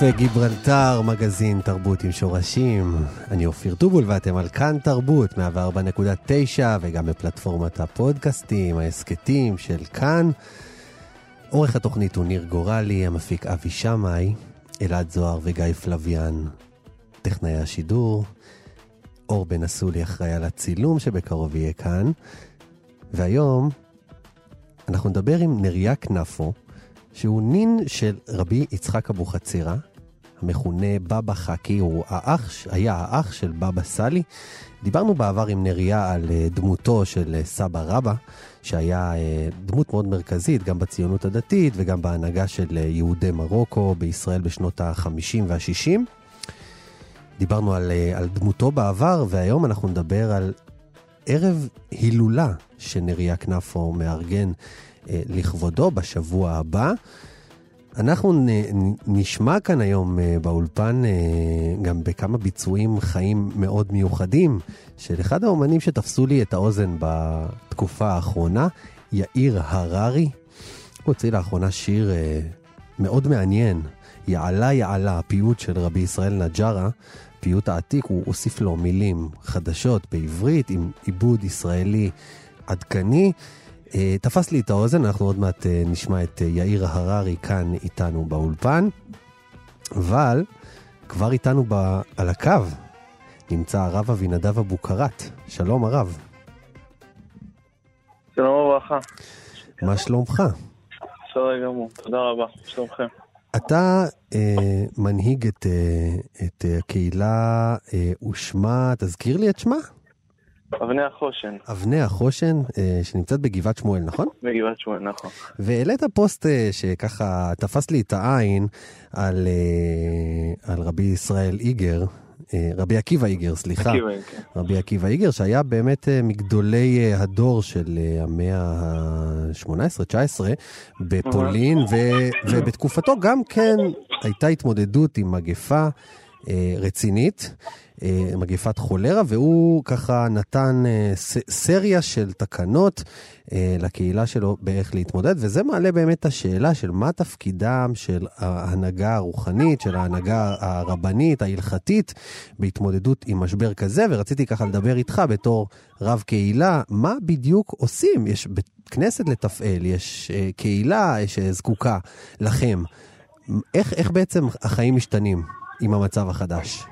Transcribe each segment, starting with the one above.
קפה גיברלטר, מגזין תרבות עם שורשים. אני אופיר טובול ואתם על כאן תרבות, 104.9 וגם בפלטפורמת הפודקאסטים, ההסכתים של כאן. עורך התוכנית הוא ניר גורלי, המפיק אבי שמאי, אלעד זוהר וגיא פלוויאן, טכנאי השידור. אור בן אסולי אחראי על הצילום שבקרוב יהיה כאן. והיום אנחנו נדבר עם נריה כנפו, שהוא נין של רבי יצחק אבוחצירא, המכונה בבא חכי, הוא האח, היה האח של בבא סאלי. דיברנו בעבר עם נריה על אה, דמותו של אה, סבא רבא, שהיה אה, דמות מאוד מרכזית גם בציונות הדתית וגם בהנהגה של יהודי מרוקו בישראל בשנות ה-50 וה-60. דיברנו על, על דמותו בעבר, והיום אנחנו נדבר על ערב הילולה שנריה כנפו מארגן לכבודו בשבוע הבא. אנחנו נשמע כאן היום אה, באולפן אה, גם בכמה ביצועים חיים מאוד מיוחדים של אחד האומנים שתפסו לי את האוזן בתקופה האחרונה, יאיר הררי. הוא הוציא לאחרונה שיר מאוד מעניין, יעלה יעלה, פיוט של רבי ישראל נג'רה, פיוט העתיק, הוא הוסיף לו מילים חדשות בעברית עם עיבוד ישראלי עדכני. אה, תפס לי את האוזן, אנחנו עוד מעט אה, נשמע את אה, יאיר הררי כאן איתנו באולפן, אבל כבר איתנו ב... על הקו נמצא הרב אבינדב אבוקרט. שלום הרב. שלום וברכה. מה שלומך? בסדר גמור, תודה רבה, שלומכם. אתה אה, מנהיג את, אה, את הקהילה אה, ושמה, תזכיר לי את שמה? אבני החושן. אבני החושן, אה, שנמצאת בגבעת שמואל, נכון? בגבעת שמואל, נכון. והעלית פוסט אה, שככה תפס לי את העין על, אה, על רבי ישראל איגר, רבי עקיבא איגר, סליחה. עקיבא, כן. רבי עקיבא איגר, שהיה באמת מגדולי הדור של המאה ה-18-19 בפולין, ו, ובתקופתו גם כן הייתה התמודדות עם מגפה רצינית. אה, מגפת חולרה, והוא ככה נתן אה, סריה של תקנות אה, לקהילה שלו באיך להתמודד, וזה מעלה באמת את השאלה של מה תפקידם של ההנהגה הרוחנית, של ההנהגה הרבנית, ההלכתית, בהתמודדות עם משבר כזה, ורציתי ככה לדבר איתך בתור רב קהילה, מה בדיוק עושים? יש כנסת לתפעל, יש קהילה שזקוקה לכם. איך, איך בעצם החיים משתנים עם המצב החדש?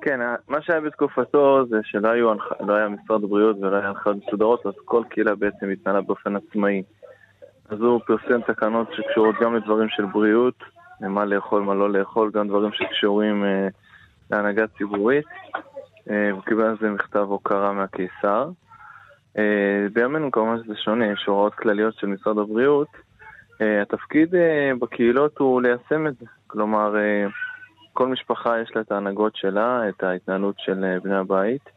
כן, מה שהיה בתקופתו זה שלא היו, לא היה משרד הבריאות ולא היה הנחיות מסודרות, אז כל קהילה בעצם התנהלה באופן עצמאי. אז הוא פרסם תקנות שקשורות גם לדברים של בריאות, מה לאכול, מה לא לאכול, גם דברים שקשורים אה, להנהגה ציבורית. אה, הוא קיבל על זה מכתב הוקרה מהקיסר. אה, בימינו כמובן שזה שונה, יש הוראות כלליות של משרד הבריאות. אה, התפקיד אה, בקהילות הוא ליישם את זה. כלומר, אה, כל משפחה יש לה את ההנהגות שלה, את ההתנהלות של אה, בני הבית,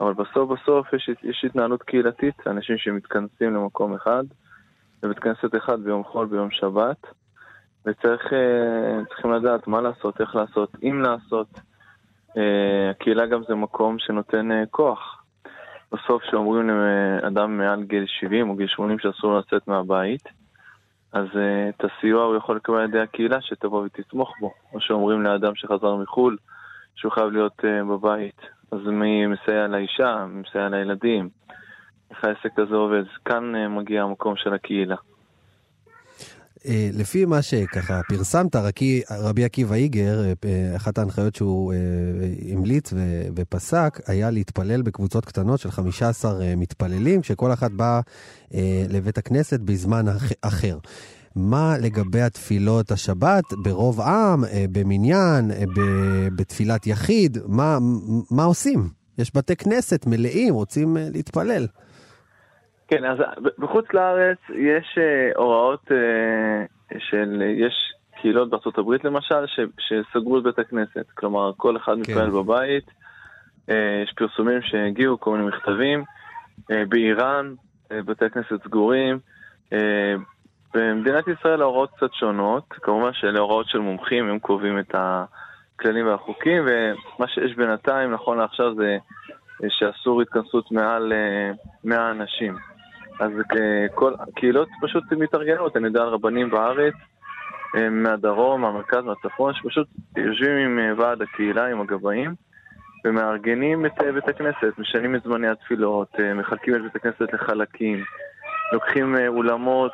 אבל בסוף בסוף יש, יש התנהלות קהילתית, אנשים שמתכנסים למקום אחד, בבית כנסת אחד ביום חול, ביום שבת, וצריכים אה, לדעת מה לעשות, איך לעשות, אם לעשות. אה, הקהילה גם זה מקום שנותן כוח. בסוף כשאומרים לאדם מעל גיל 70 או גיל 80 שאסור לצאת מהבית, אז uh, את הסיוע הוא יכול לקבל על ידי הקהילה שתבוא ותתמוך בו. או שאומרים לאדם שחזר מחו"ל שהוא חייב להיות uh, בבית. אז מי מסייע לאישה, מי מסייע לילדים, איך העסק הזה עובד. כאן uh, מגיע המקום של הקהילה. אה, לפי מה שככה פרסמת, רבי עקיבא איגר, אה, אחת ההנחיות שהוא אה, המליץ ופסק, היה להתפלל בקבוצות קטנות של 15 מתפללים, כשכל אחת באה לבית הכנסת בזמן אחר. מה לגבי התפילות השבת ברוב עם, במניין, בתפילת יחיד? מה, מה עושים? יש בתי כנסת מלאים, רוצים להתפלל. כן, אז בחוץ לארץ יש uh, הוראות uh, של, יש קהילות בארצות הברית למשל, ש, שסגרו את בית הכנסת. כלומר, כל אחד כן. מתפלל בבית, uh, יש פרסומים שהגיעו, כל מיני מכתבים. באיראן, בתי הכנסת סגורים. במדינת ישראל ההוראות קצת שונות, כמובן שאלה הוראות של מומחים, הם קובעים את הכללים והחוקים, ומה שיש בינתיים, נכון לעכשיו, זה שאסור התכנסות מעל 100 אנשים. אז אה, כל הקהילות פשוט מתארגנות, אני יודע על רבנים בארץ, אה, מהדרום, מהמרכז, מהצפון, שפשוט יושבים עם אה, ועד הקהילה, עם הגבאים, ומארגנים את בית הכנסת, משנים את זמני התפילות, מחלקים את בית הכנסת לחלקים, לוקחים אולמות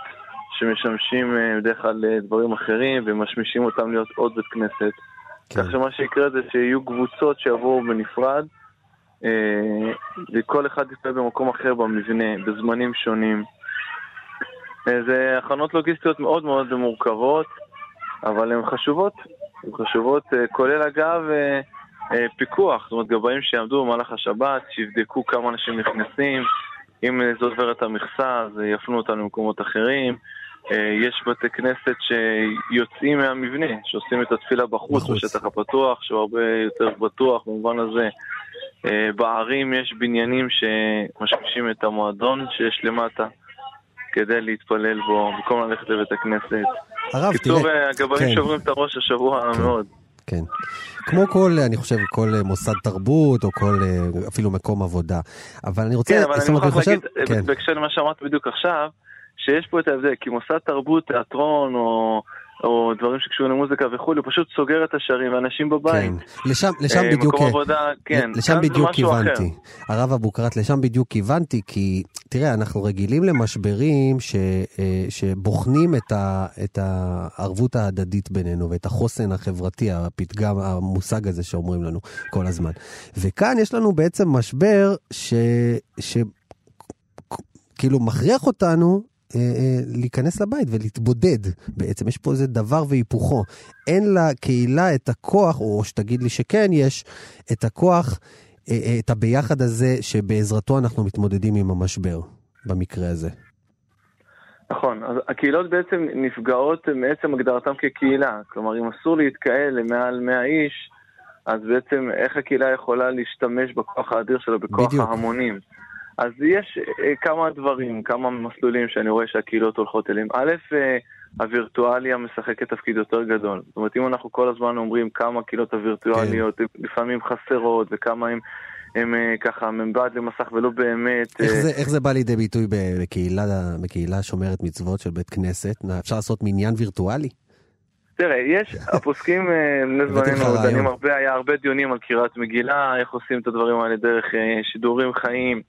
שמשמשים בדרך כלל לדברים אחרים ומשמישים אותם להיות עוד בית כנסת. כן. כך שמה שיקרה זה שיהיו קבוצות שיבואו בנפרד, וכל אחד יסתובב במקום אחר במבנה, בזמנים שונים. אה, זה הכנות לוגיסטיות מאוד מאוד מורכבות, אבל הן חשובות. הן חשובות, אה, כולל אגב פיקוח, זאת אומרת גבאים שיעמדו במהלך השבת, שיבדקו כמה אנשים נכנסים, אם זה עובר את המכסה אז יפנו אותנו למקומות אחרים. יש בתי כנסת שיוצאים מהמבנה, שעושים את התפילה בחוץ, בחוץ. בשטח הפתוח, שהוא הרבה יותר בטוח במובן הזה. אה, בערים יש בניינים שמשמישים את המועדון שיש למטה כדי להתפלל בו, במקום ללכת לבית הכנסת. הרב, תראה... קיצור, אה, הגבאים כן. שוברים את הראש השבוע כן. מאוד. כן. כמו כל, אני חושב, כל אה, מוסד תרבות, או כל, אפילו מקום עבודה. אבל אני רוצה... כן, אבל אני מוכרח להגיד, כן. בהקשר למה שאמרת בדיוק עכשיו, שיש פה את ההבדל, כי מוסד תרבות, תיאטרון, או... או דברים שקשורים למוזיקה וכולי, הוא פשוט סוגר את השערים, ואנשים בבית. כן, לשם, לשם אה, בדיוק... מקום עבודה, כן. לשם בדיוק כיוונתי. הרב אבוקרט, לשם בדיוק כיוונתי, כי תראה, אנחנו רגילים למשברים ש, אה, שבוחנים את, ה, את הערבות ההדדית בינינו ואת החוסן החברתי, הפתגם, המושג הזה שאומרים לנו כל הזמן. וכאן יש לנו בעצם משבר ש... ש כאילו מכריח אותנו אה, אה, להיכנס לבית ולהתבודד בעצם. יש פה איזה דבר והיפוכו. אין לקהילה את הכוח, או שתגיד לי שכן, יש את הכוח, אה, את הביחד הזה שבעזרתו אנחנו מתמודדים עם המשבר, במקרה הזה. נכון, אז הקהילות בעצם נפגעות מעצם הגדרתם כקהילה. כלומר, אם אסור להתקהל למעל 100 איש, אז בעצם איך הקהילה יכולה להשתמש בכוח האדיר שלה, בכוח בדיוק. ההמונים. אז יש אה, כמה דברים, כמה מסלולים שאני רואה שהקהילות הולכות אליהם. א', אה, הווירטואליה משחקת תפקיד יותר גדול. זאת אומרת, אם אנחנו כל הזמן אומרים כמה הקהילות הווירטואליות כן. לפעמים חסרות וכמה הם... הם אה, ככה מבעד למסך ולא באמת... איך זה, איך זה בא לידי ביטוי בקהילה, בקהילה שומרת מצוות של בית כנסת? אפשר לעשות מניין וירטואלי? תראה, יש, הפוסקים בני זמננו דנים הרבה, היה הרבה דיונים על קריאת מגילה, איך עושים את הדברים האלה דרך שידורים חיים.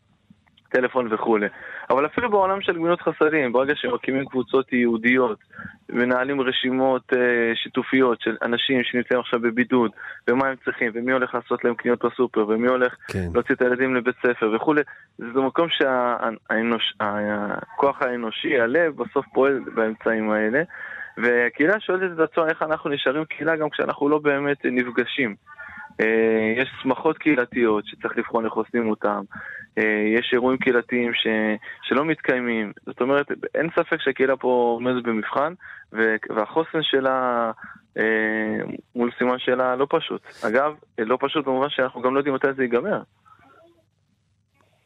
טלפון וכולי. אבל אפילו בעולם של גמילות חסדים, ברגע שמקימים קבוצות יהודיות, מנהלים רשימות uh, שיתופיות של אנשים שנמצאים עכשיו בבידוד, ומה הם צריכים, ומי הולך לעשות להם קניות בסופר, ומי הולך כן. להוציא את הילדים לבית ספר וכולי, זה מקום שהכוח שה, האנושי, הלב, בסוף פועל באמצעים האלה. והקהילה שואלת את עצמה איך אנחנו נשארים קהילה גם כשאנחנו לא באמת נפגשים. אה, יש שמחות קהילתיות שצריך לבחון איך עושים אותם, אה, יש אירועים קהילתיים ש... שלא מתקיימים, זאת אומרת, אין ספק שהקהילה פה עומדת במבחן, והחוסן שלה אה, מול סימן שאלה לא פשוט. אגב, לא פשוט במובן שאנחנו גם לא יודעים מתי זה ייגמר.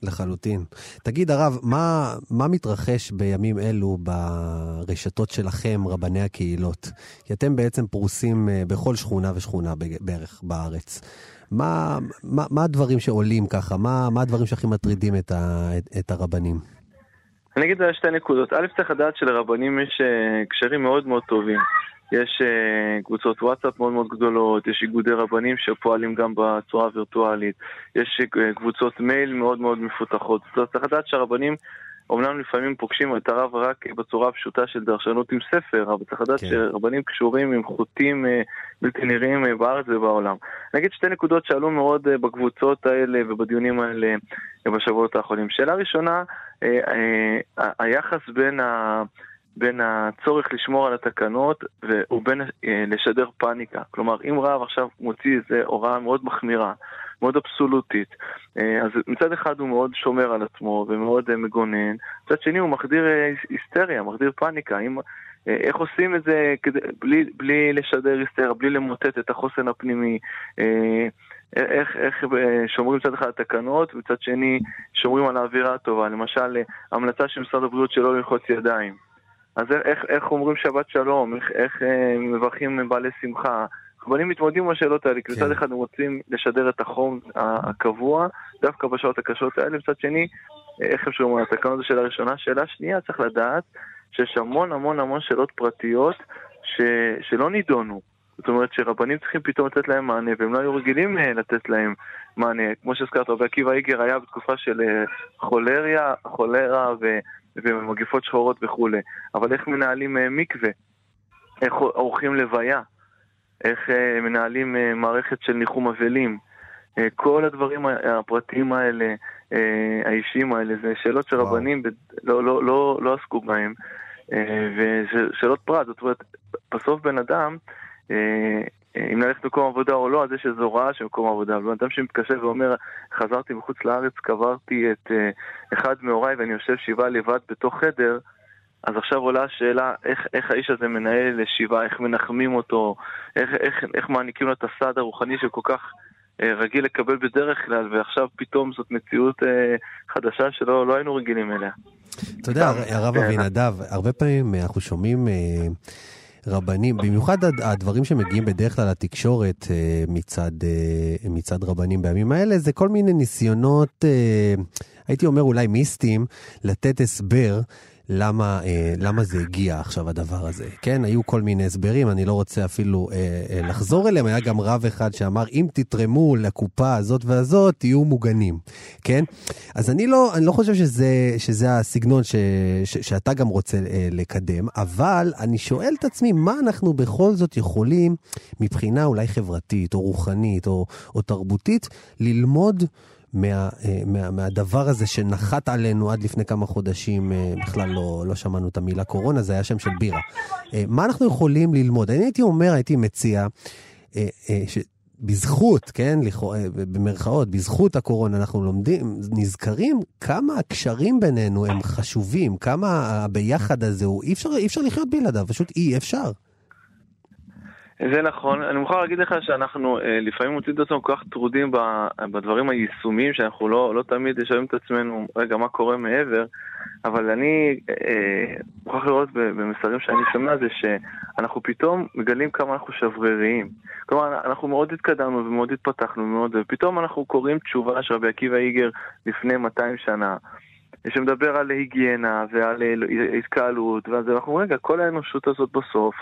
לחלוטין. תגיד, הרב, מה, מה מתרחש בימים אלו ברשתות שלכם, רבני הקהילות? כי אתם בעצם פרוסים אה, בכל שכונה ושכונה בערך בארץ. מה, מה, מה הדברים שעולים ככה? מה, מה הדברים שהכי מטרידים את, ה, את, את הרבנים? אני אגיד על שתי נקודות. א', צריך לדעת שלרבנים יש אה, קשרים מאוד מאוד טובים יש uh, קבוצות וואטסאפ מאוד מאוד גדולות, יש איגודי רבנים שפועלים גם בצורה הווירטואלית, יש uh, קבוצות מייל מאוד מאוד מפותחות. זאת אומרת, צריך לדעת שהרבנים אומנם לפעמים פוגשים את הרב רק בצורה פשוטה של דרשנות עם ספר, אבל צריך לדעת כן. שרבנים קשורים עם חוטים uh, בלתי נראים בארץ ובעולם. נגיד שתי נקודות שעלו מאוד בקבוצות האלה ובדיונים האלה בשבועות האחרונים. שאלה ראשונה, היחס בין ה... בין הצורך לשמור על התקנות ובין אה, לשדר פאניקה. כלומר, אם רב עכשיו מוציא איזו הוראה מאוד מחמירה, מאוד אבסולוטית, אה, אז מצד אחד הוא מאוד שומר על עצמו ומאוד אה, מגונן, מצד שני הוא מחדיר היסטריה, מחדיר פאניקה. אם, איך עושים את זה כדי, בלי, בלי לשדר היסטריה, בלי למוטט את החוסן הפנימי? איך, איך שומרים מצד אחד על התקנות, ומצד שני שומרים על האווירה הטובה. למשל, המלצה של משרד הבריאות שלא ללחוץ ידיים. אז איך, איך אומרים שבת שלום, איך, איך אה, מברכים בעלי שמחה. רבנים מתמודדים עם השאלות האלה, כי מצד כן. אחד הם רוצים לשדר את החום הקבוע, דווקא בשעות הקשות האלה, מצד שני, איך הם שומעים על התקנות זו שאלה ראשונה. שאלה שנייה, צריך לדעת שיש המון המון המון שאלות פרטיות ש, שלא נידונו. זאת אומרת שרבנים צריכים פתאום לתת להם מענה, והם לא היו רגילים אה, לתת להם מענה. כמו שהזכרת, רבי עקיבא איגר היה בתקופה של אה, חולריה, חולרה ו... ומגפות שחורות וכולי. אבל איך מנהלים אה, מקווה? איך עורכים לוויה? איך אה, מנהלים אה, מערכת של ניחום אבלים? כל הדברים הפרטיים האלה, האישיים האלה, זה שאלות שרבנים לא, לא, לא, לא עסקו בהם, ושאלות פרט. זאת אומרת, בסוף בן אדם אם ללכת למקום עבודה או לא, אז יש איזו הוראה של מקום עבודה. אבל אדם שמתקשר ואומר, חזרתי מחוץ לארץ, קברתי את uh, אחד מהוריי ואני יושב שבעה לבד בתוך חדר, אז עכשיו עולה השאלה איך, איך האיש הזה מנהל שבעה, איך מנחמים אותו, איך, איך, איך מעניקים לו את הסעד הרוחני שכל כך uh, רגיל לקבל בדרך כלל, ועכשיו פתאום זאת מציאות uh, חדשה שלא לא היינו רגילים אליה. אתה יודע, הרב כן. אבינדב, הרבה פעמים אנחנו שומעים... Uh... רבנים, במיוחד הדברים שמגיעים בדרך כלל לתקשורת אה, מצד, אה, מצד רבנים בימים האלה, זה כל מיני ניסיונות, אה, הייתי אומר אולי מיסטיים, לתת הסבר למה, אה, למה זה הגיע עכשיו הדבר הזה. כן, היו כל מיני הסברים, אני לא רוצה אפילו אה, אה, לחזור אליהם. היה גם רב אחד שאמר, אם תתרמו לקופה הזאת והזאת, תהיו מוגנים. כן? אז אני לא, אני לא חושב שזה, שזה הסגנון ש, ש, שאתה גם רוצה אה, לקדם, אבל אני שואל את עצמי, מה אנחנו בכל זאת יכולים, מבחינה אולי חברתית, או רוחנית, או, או תרבותית, ללמוד מה, אה, מה, מהדבר הזה שנחת עלינו עד לפני כמה חודשים, אה, בכלל לא, לא שמענו את המילה קורונה, זה היה שם של בירה. אה, מה אנחנו יכולים ללמוד? אני הייתי אומר, הייתי מציע, בזכות, כן, במרכאות, בזכות הקורונה אנחנו לומדים, נזכרים כמה הקשרים בינינו הם חשובים, כמה הביחד הזה הוא, אי אפשר, אי אפשר לחיות בלעדיו, פשוט אי אפשר. זה נכון, אני מוכרח להגיד לך שאנחנו אה, לפעמים מוצאים את עצמנו כל כך טרודים בדברים היישומיים, שאנחנו לא, לא תמיד שואלים את עצמנו, רגע, מה קורה מעבר, אבל אני אה, מוכרח לראות במסרים שאני שומע זה שאנחנו פתאום מגלים כמה אנחנו שבריריים. כלומר, אנחנו מאוד התקדמנו ומאוד התפתחנו ומאוד, ופתאום אנחנו קוראים תשובה של רבי עקיבא איגר לפני 200 שנה. שמדבר על היגיינה ועל אה, התקהלות, ואז אנחנו אומרים, רגע, כל האנושות הזאת בסוף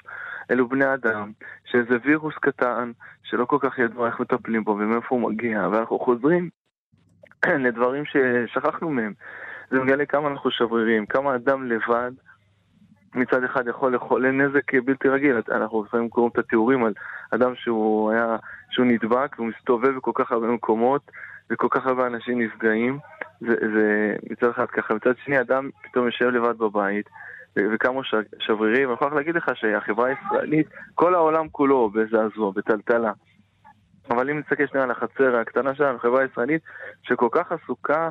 אלו בני אדם, שאיזה וירוס קטן, שלא כל כך ידוע איך מטפלים בו ומאיפה הוא מגיע, ואנחנו חוזרים לדברים ששכחנו מהם. זה מגלה כמה אנחנו שברירים, כמה אדם לבד מצד אחד יכול לחולל נזק בלתי רגיל. אנחנו לפעמים קוראים את התיאורים על אדם שהוא היה, שהוא נדבק והוא מסתובב בכל כך הרבה מקומות וכל כך הרבה אנשים נפגעים. זה, זה מצד אחד ככה. מצד שני, אדם פתאום יושב לבד בבית וכמה שברירים. אני יכול להגיד לך שהחברה הישראלית, כל העולם כולו בזעזוע, בטלטלה. אבל אם נסתכל שנייה על החצר הקטנה שלנו, החברה הישראלית, שכל כך עסוקה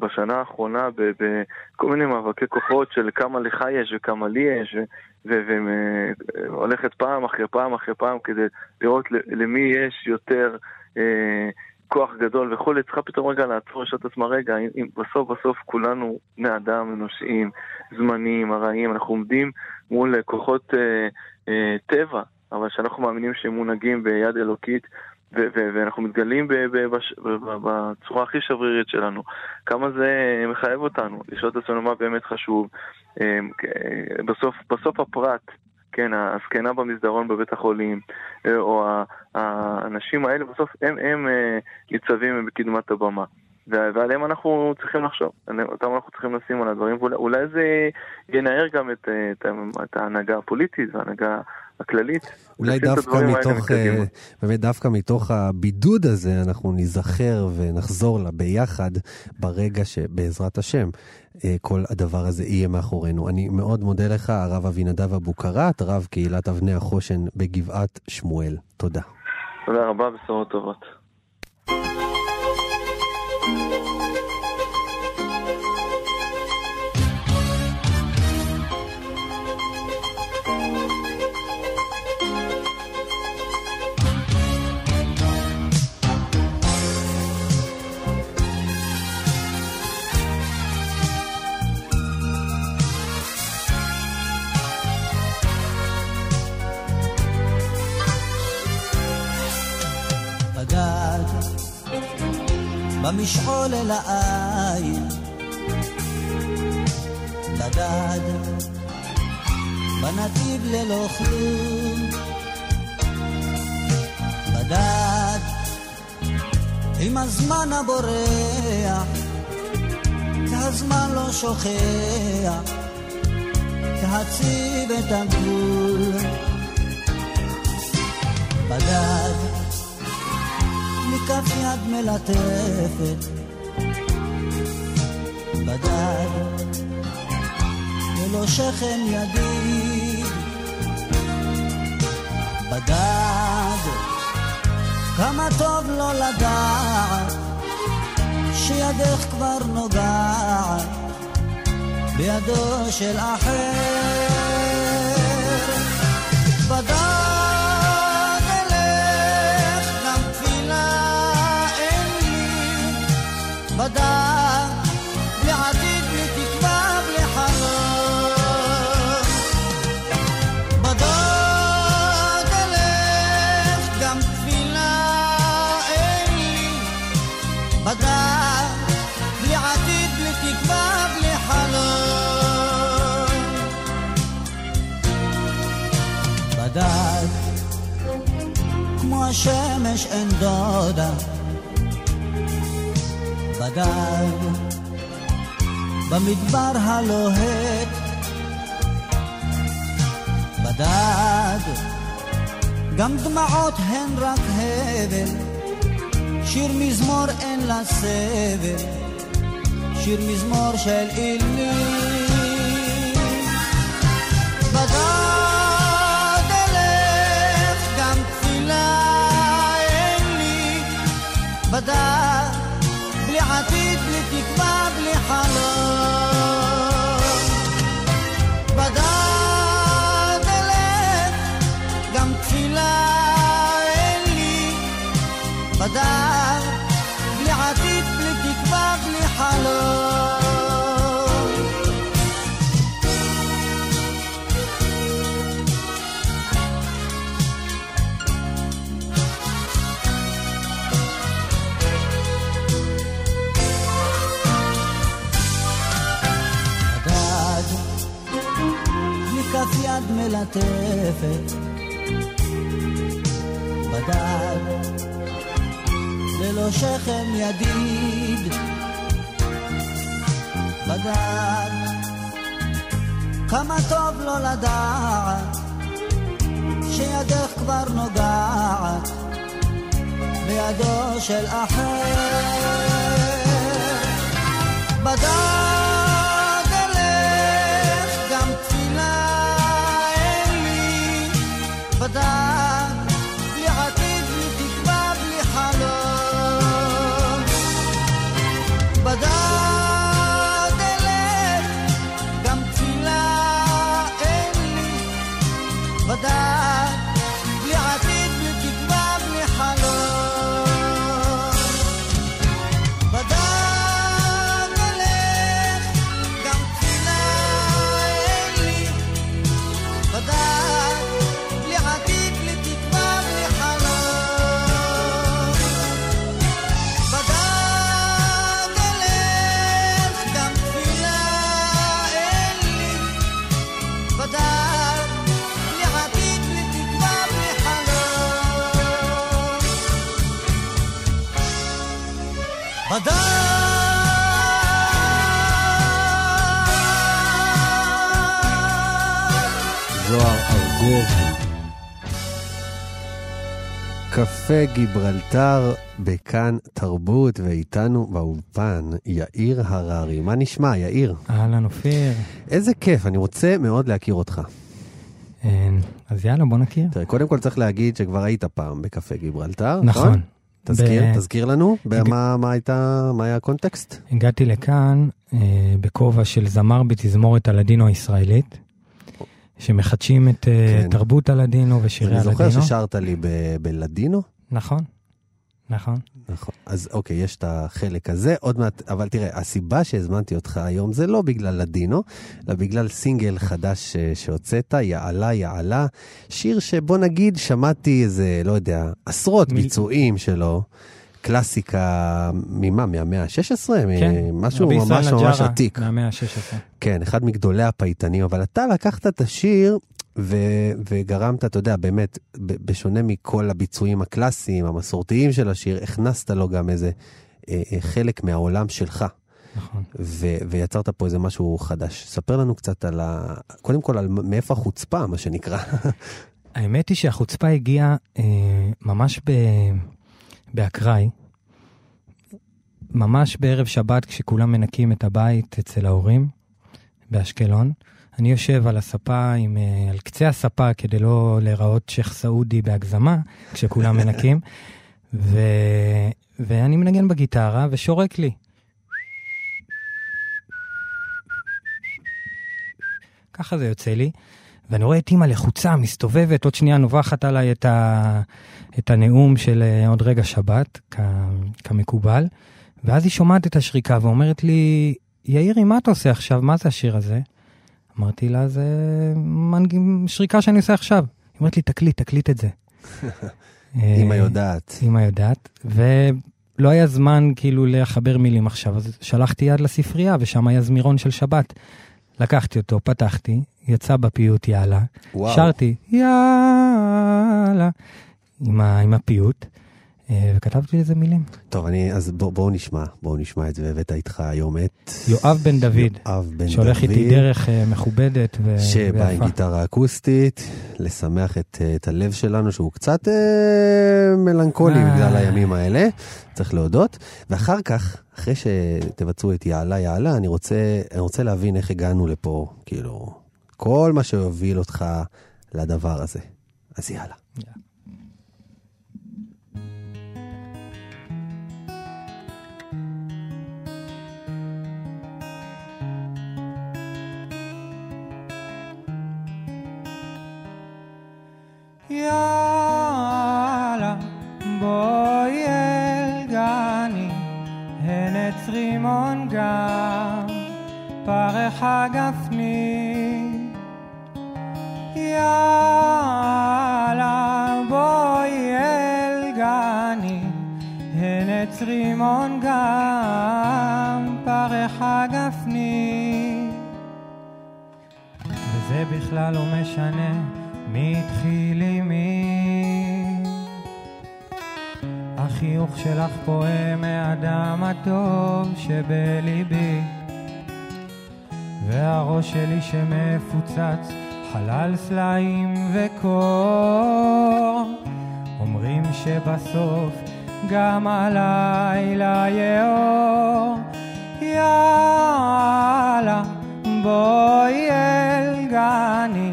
בשנה האחרונה בכל מיני מאבקי כוחות של כמה לך יש וכמה לי יש, והולכת פעם אחרי פעם אחרי פעם כדי לראות למי יש יותר אה, כוח גדול וכולי, צריכה פתאום רגע לעצור, לשאול את עצמה, רגע, אם בסוף בסוף כולנו בני אדם אנושיים, זמניים, ארעיים, אנחנו עומדים מול כוחות אה, אה, טבע, אבל שאנחנו מאמינים שהם מונהגים ביד אלוקית, ו- ואנחנו מתגלים בצורה הכי שברירית שלנו. כמה זה מחייב אותנו, לשאול את עצמנו מה באמת חשוב. אה, בסוף, בסוף הפרט כן, הזקנה במסדרון בבית החולים, אה, או האנשים האלה בסוף הם, הם אה, ניצבים בקדמת הבמה. ועליהם אנחנו צריכים לחשוב, אותם אנחנו צריכים לשים על הדברים, ואולי זה ינער גם את, את, את ההנהגה הפוליטית וההנהגה הכללית. אולי דווקא מתוך, אה, באמת דווקא מתוך הבידוד הזה אנחנו ניזכר ונחזור לה ביחד ברגע שבעזרת השם אה, כל הדבר הזה יהיה מאחורינו. אני מאוד מודה לך, הרב אבינדב אבוקרט, רב קהילת אבני החושן בגבעת שמואל. תודה. תודה רבה, בשורות טובות. במשעול אל העין. בדד, בנתיב ללא כלום. בדד, עם הזמן הבורח, והזמן לא שוכח, להציב את הגבול. בדד, מכף יד מלטפת. בדד ולא שכם ידיד. בדד כמה טוב לא לדעת שידך כבר נוגעת בידו של אחר השמש אין דודה. בדד, במדבר הלוהט. בדד, גם דמעות הן רק הבל, שיר מזמור אין לה סבל, שיר מזמור של אילים. בדד עתיד בלי תקווה, בלי חלום. מלטפת בדד ללא שכם ידיד. בדד כמה טוב לא לדעת שידך כבר נוגעת בידו של אחר. בדד קפה גיברלטר בכאן תרבות, ואיתנו באולפן יאיר הררי. מה נשמע, יאיר? אהלן, אופיר. איזה כיף, אני רוצה מאוד להכיר אותך. אז יאללה, בוא נכיר. תראה, קודם כל צריך להגיד שכבר היית פעם בקפה גיברלטר, נכון? נכון. תזכיר, ב- תזכיר לנו, במה, מה הייתה, מה היה הקונטקסט? הגעתי לכאן אה, בכובע של זמר בתזמורת הלדינו הישראלית, שמחדשים את אה, כן. תרבות הלדינו ושירי אני הלדינו. זוכר ששרת לי ב- בלדינו. נכון, נכון. נכון. אז אוקיי, יש את החלק הזה, עוד מעט, אבל תראה, הסיבה שהזמנתי אותך היום זה לא בגלל לדינו, אלא בגלל סינגל חדש אה, שהוצאת, יעלה יעלה, שיר שבוא נגיד שמעתי איזה, לא יודע, עשרות מיל- ביצועים שלו, קלאסיקה, ממה? מהמאה ה-16? כן, משהו ממש ממש עתיק. מהמאה ה-16. כן, אחד מגדולי הפייטנים, אבל אתה לקחת את השיר ו- וגרמת, אתה יודע, באמת, בשונה מכל הביצועים הקלאסיים, המסורתיים של השיר, הכנסת לו גם איזה אה, אה, חלק מהעולם שלך, נכון. ו- ויצרת פה איזה משהו חדש. ספר לנו קצת על ה... קודם כל, על מאיפה החוצפה, מה שנקרא. האמת היא שהחוצפה הגיעה אה, ממש ב... באקראי, ממש בערב שבת כשכולם מנקים את הבית אצל ההורים באשקלון. אני יושב על הספה, עם, אה, על קצה הספה כדי לא להיראות שייח' סעודי בהגזמה, כשכולם מנקים, ו... ואני מנגן בגיטרה ושורק לי. ככה זה יוצא לי. ואני רואה את אימא לחוצה, מסתובבת, עוד שנייה נובחת עליי את, ה... את הנאום של אה, עוד רגע שבת, כ... כמקובל, ואז היא שומעת את השריקה ואומרת לי, יאירי, מה אתה עושה עכשיו? מה זה השיר הזה? אמרתי לה, זה מנג... שריקה שאני עושה עכשיו. היא אומרת לי, תקליט, תקליט את זה. אמא אה, יודעת. אמא יודעת, ולא היה זמן כאילו לחבר מילים עכשיו, אז שלחתי יד לספרייה, ושם היה זמירון של שבת. לקחתי אותו, פתחתי, יצא בפיוט יאללה, וואו. שרתי יאללה, עם, ה, עם הפיוט, וכתבתי לזה מילים. טוב, אני, אז בוא, בואו נשמע, בואו נשמע את זה, והבאת איתך היום את... יואב בן דוד, יואב בן דוד. שהולך איתי דרך אה, מכובדת ו- שבא עם ויפה. גיטרה אקוסטית, לשמח את, אה, את הלב שלנו, שהוא קצת אה, מלנכולי אה. בגלל הימים האלה, צריך להודות. ואחר כך, אחרי שתבצעו את יעלה יעלה, אני רוצה, אני רוצה להבין איך הגענו לפה, כאילו, כל מה שהוביל אותך לדבר הזה. אז יאללה. יאללה, בואי אל גני, הן עץ רימון גם, פרח הגפני. יאללה, בואי אל גני, הן עץ רימון גם, פרח הגפני. וזה בכלל לא משנה עם מי. החיוך שלך פועם מהדם הטוב שבליבי. והראש שלי שמפוצץ חלל סלעים וקור. אומרים שבסוף גם הלילה יאור. יאללה, בואי אל גני,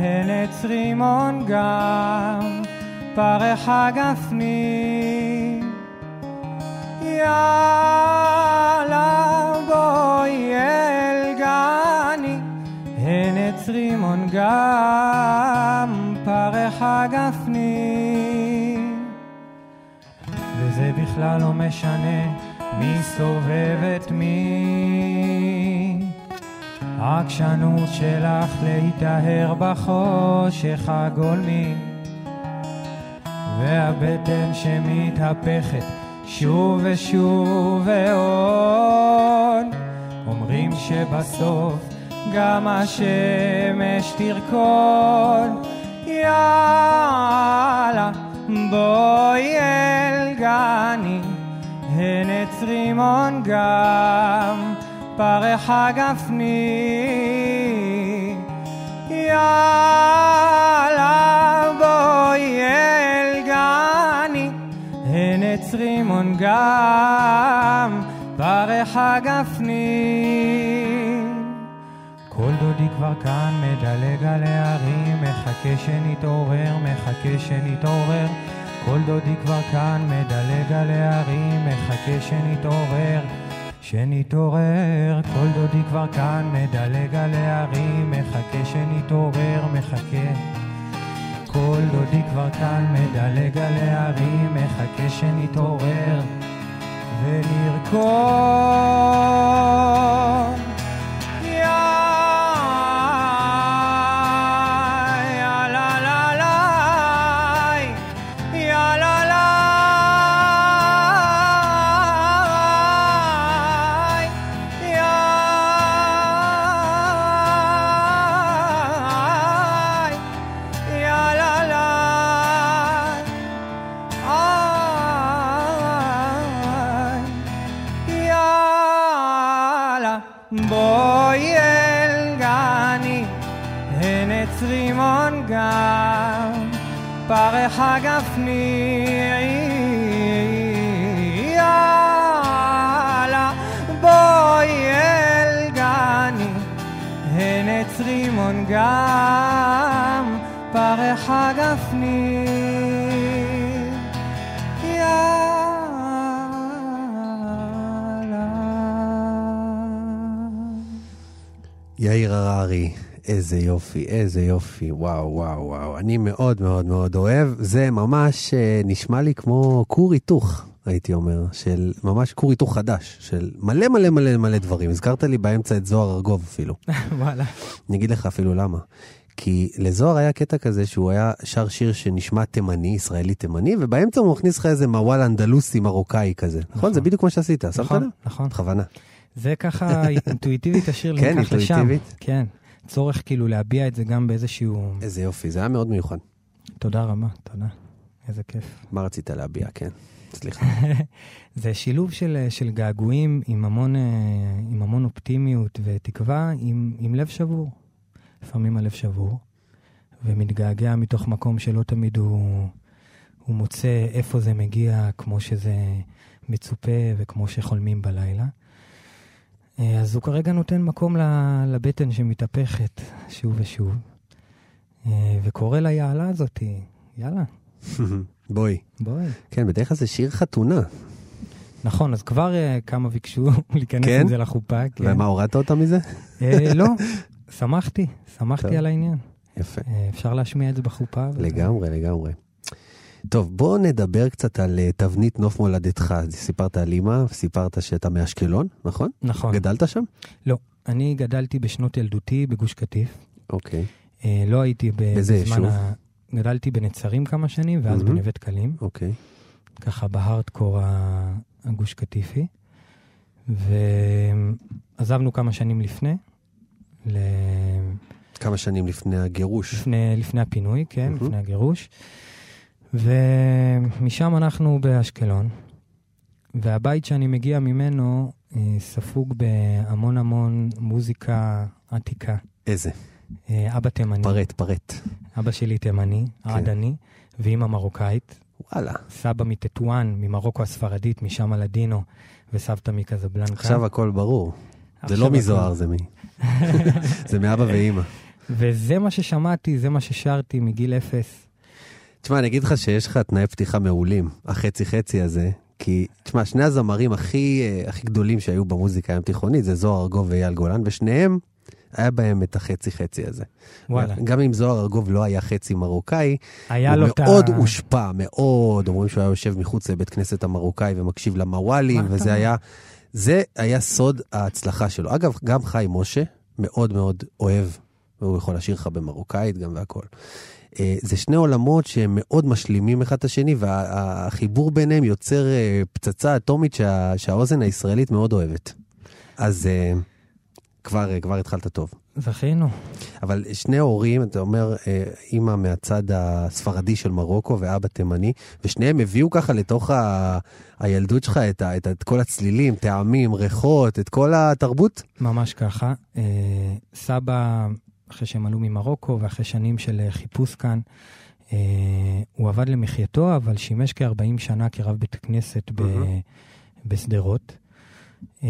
הן עץ רימון גם, פרח הגפני. יאללה, בואי אל גני, הן עץ רימון גם, פרח הגפני. וזה בכלל לא משנה מי סובב את מי. העקשנות שלך להיטהר בחושך הגולמי, והבטן שמתהפכת שוב ושוב ועוד. אומרים שבסוף גם השמש תרקוד. יאללה, בואי אל גני, הנץ רימון גם, פרח גפני. יאללה בואי אל גני, הנץ רימון גם, פרח גפני. כל דודי כבר כאן, מדלג על הערים, מחכה שנתעורר, מחכה שנתעורר. כל דודי כבר כאן, מדלג על הערים, מחכה שנתעורר, שנתעורר. כל דודי כבר כאן, מדלג על הערים, מחכה שנתעורר, מחכה. כל דודי כבר כאן, מדלג על הערים, מחכה שנתעורר ונרקום. בואי אל גני, הנץ רימון גם, פרח גפני. יאללה, בואי אל גני, הנץ רימון גם, פרח גפני. יאיר הררי, איזה יופי, איזה יופי, וואו, וואו, וואו. אני מאוד מאוד מאוד אוהב. זה ממש אה, נשמע לי כמו כור היתוך, הייתי אומר, של ממש כור היתוך חדש, של מלא מלא מלא מלא דברים. הזכרת לי באמצע את זוהר ארגוב אפילו. וואלה. אני אגיד לך אפילו למה. כי לזוהר היה קטע כזה שהוא היה שר שיר שנשמע תימני, ישראלי תימני, ובאמצע הוא מכניס לך איזה מוואל אנדלוסי מרוקאי כזה. נכון? זה בדיוק מה שעשית, שמת נכון, לב? נכון. בכוונה. זה ככה אינטואיטיבית השיר כן, ניקח לשם. אינטואיטיבית? כן. צורך כאילו להביע את זה גם באיזשהו... איזה יופי, זה היה מאוד מיוחד. תודה רבה, תודה. איזה כיף. מה רצית להביע? כן. סליחה. זה שילוב של, של געגועים עם המון, אה, עם המון אופטימיות ותקווה, עם, עם לב שבור. לפעמים הלב שבור, ומתגעגע מתוך מקום שלא תמיד הוא, הוא מוצא איפה זה מגיע כמו שזה מצופה וכמו שחולמים בלילה. אה, אז הוא כרגע נותן מקום לבטן שמתהפכת שוב ושוב, אה, וקורא ליעלה הזאתי, יאללה, בואי. בואי. כן, בדרך כלל זה שיר חתונה. נכון, אז כבר אה, כמה ביקשו להיכנס כן? עם זה לחופה. כן. ומה, הורדת אותה מזה? לא, שמחתי, שמחתי טוב. על העניין. יפה. אפשר להשמיע את זה בחופה. וזה- לגמרי, לגמרי. טוב, בוא נדבר קצת על אה, תבנית נוף מולדתך. סיפרת על אימא, סיפרת שאתה מאשקלון, נכון? נכון. גדלת שם? לא, אני גדלתי בשנות ילדותי בגוש קטיף. אוקיי, אה, לא הייתי ב- באיזה בזמן יישוב? ה... גדלתי בנצרים כמה שנים, ואז מהמם. בנווה דקלים, אוקיי. ככה בהארדקור הגוש קטיפי. ועזבנו כמה שנים לפני, ל... כמה שנים לפני הגירוש. לפני, לפני הפינוי, כן, מהמם. לפני הגירוש. ומשם אנחנו באשקלון, והבית שאני מגיע ממנו אה, ספוג בהמון המון מוזיקה עתיקה. איזה? אה, אבא תימני, פרט, פרט. אבא שלי תימני, כן. עדני, ואימא מרוקאית, וואלה. סבא מטטואן, ממרוקו הספרדית, משם הלדינו, וסבתא מקזבלנקה. עכשיו הכל ברור. זה לא. מזוהר, זה מ... זה מאבא ואימא. וזה מה ששמעתי, זה מה ששרתי מגיל אפס. תשמע, אני אגיד לך שיש לך תנאי פתיחה מעולים, החצי-חצי הזה, כי, תשמע, שני הזמרים הכי, אה, הכי גדולים שהיו במוזיקה הים תיכונית זה זוהר ארגוב ואייל גולן, ושניהם, היה בהם את החצי-חצי הזה. וואלה. גם אם זוהר ארגוב לא היה חצי מרוקאי, היה הוא לו את ה... מאוד הושפע, מאוד. אומרים שהוא היה יושב מחוץ לבית כנסת המרוקאי ומקשיב למוואלים, וזה? היה, זה היה סוד ההצלחה שלו. אגב, גם חיים משה מאוד מאוד אוהב, והוא יכול לשיר לך במרוקאית גם והכל. אה, זה שני עולמות שהם מאוד משלימים אחד את השני, והחיבור ביניהם יוצר אה, פצצה אטומית שה, שהאוזן הישראלית מאוד אוהבת. אז אה, כבר, כבר התחלת טוב. זכינו. אבל שני הורים, אתה אומר, אימא מהצד הספרדי של מרוקו ואבא תימני, ושניהם הביאו ככה לתוך ה... הילדות שלך את, ה... את, ה... את כל הצלילים, טעמים, ריחות, את כל התרבות? ממש ככה. סבא, אחרי שהם עלו ממרוקו ואחרי שנים של אה, חיפוש כאן, אה, הוא עבד למחייתו, אבל שימש כ-40 שנה כרב בית כנסת ב... בשדרות. אה,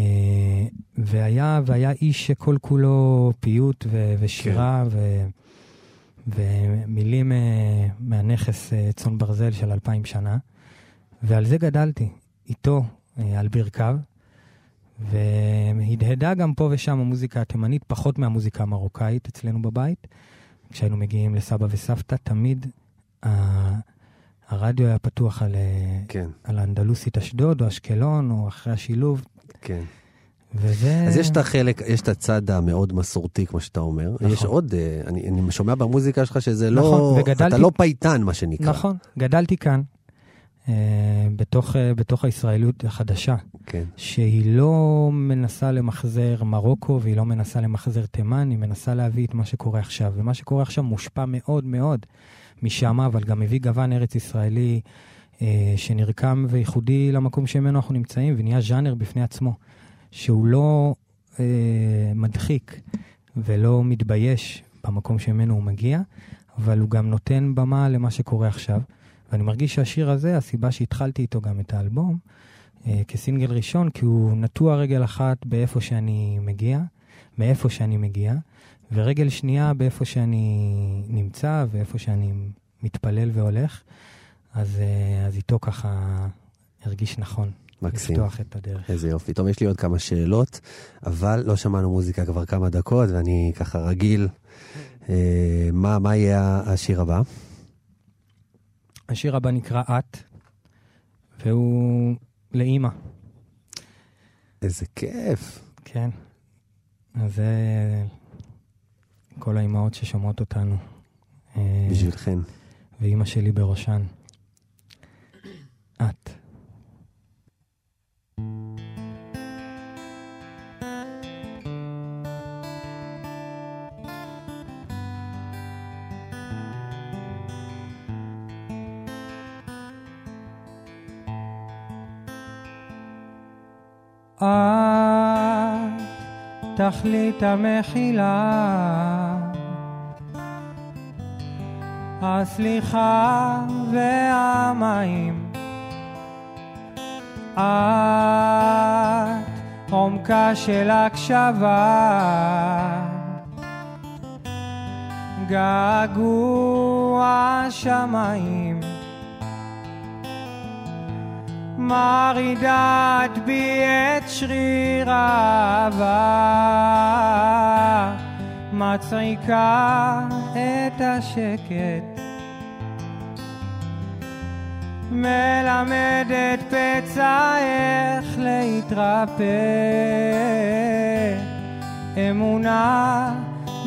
והיה, והיה איש שכל כולו פיוט ו... ושירה כן. ו... ומילים אה, מהנכס צאן ברזל של אלפיים שנה. ועל זה גדלתי, איתו, על ברכיו. והדהדה גם פה ושם המוזיקה התימנית, פחות מהמוזיקה המרוקאית אצלנו בבית. כשהיינו מגיעים לסבא וסבתא, תמיד ה- הרדיו היה פתוח על, כן, על האנדלוסית אשדוד או אשקלון, או אחרי השילוב, כן. וזה... אז יש את החלק, יש את הצד המאוד מסורתי, כמו שאתה אומר. נכון. יש עוד, אה, אני, אני שומע במוזיקה שלך שזה נכון, לא... וגדלתי- אתה לא פייטן, מה שנקרא. נכון, גדלתי כאן, בתוך, אה, בתוך הישראליות החדשה, כן, שהיא לא מנסה למחזר מרוקו והיא לא מנסה למחזר תימן, היא מנסה להביא את מה שקורה עכשיו. ומה שקורה עכשיו מושפע מאוד מאוד משם, אבל גם מביא גוון ארץ ישראלי אה, שנרקם וייחודי למקום שממנו אנחנו נמצאים, ונהיה ז'אנר בפני עצמו, שהוא לא אה, מדחיק ולא מתבייש במקום שממנו הוא מגיע, אבל הוא גם נותן במה למה שקורה עכשיו. ואני מרגיש שהשיר הזה, הסיבה שהתחלתי איתו גם את האלבום, אה, כסינגל ראשון, כי הוא נטוע רגל אחת באיפה שאני מגיע, מאיפה שאני מגיע, ורגל שנייה באיפה שאני נמצא ואיפה שאני מתפלל והולך. אז, אה, אז איתו ככה הרגיש נכון מקסים. לפתוח את הדרך. איזה יופי. טוב, יש לי עוד כמה שאלות, אבל לא שמענו מוזיקה כבר כמה דקות, ואני ככה רגיל. אה, מה, מה יהיה השיר הבא? השיר הבא נקרא את, והוא לאימא, איזה כיף. כן. אז זה כל האימהות ששומעות אותנו. אה, בשבילכן. ואימא שלי בראשן. את. את תכלית המחילה הסליחה והמים. את עומקה של הקשבה, געגוע שמיים. מרעידת בי את שריר האהבה, מצעיקה את השקט. מלמדת פצע איך להתרפא, אמונה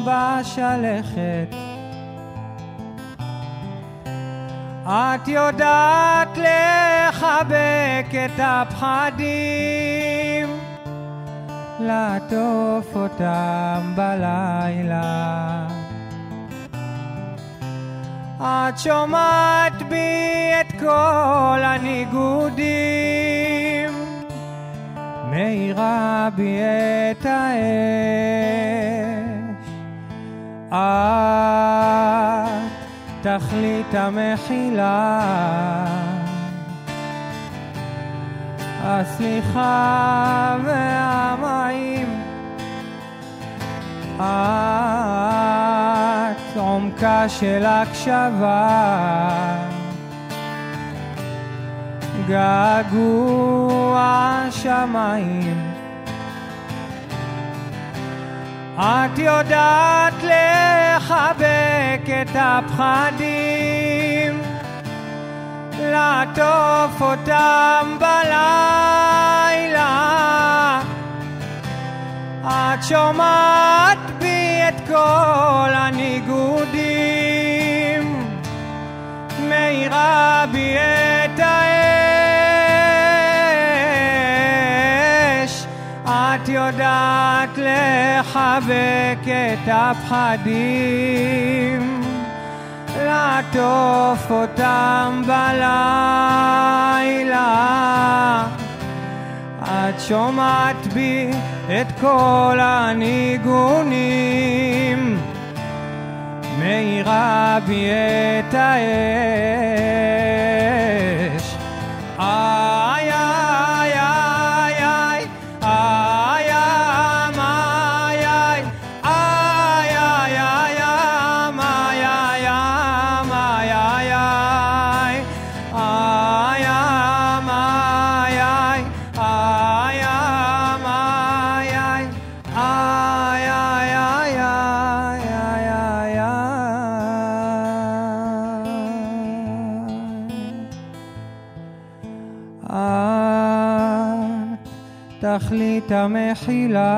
בשלכת. את יודעת לחבק את הפחדים, לעטוף אותם בלילה. את שומעת בי את כל הניגודים, מאירה בי את האש. תכלית המחילה, הסליחה והמים. את עומקה של הקשבה, געגוע שמיים. את יודעת לחבק את הפחדים, לעטוף אותם בלילה. את שומעת בי את כל הניגודים, מאירה בי את קצת לחבק את הפחדים, לעטוף אותם בלילה. את שומעת בי את כל הניגונים, מאירה בי את האש. את תכלית המחילה,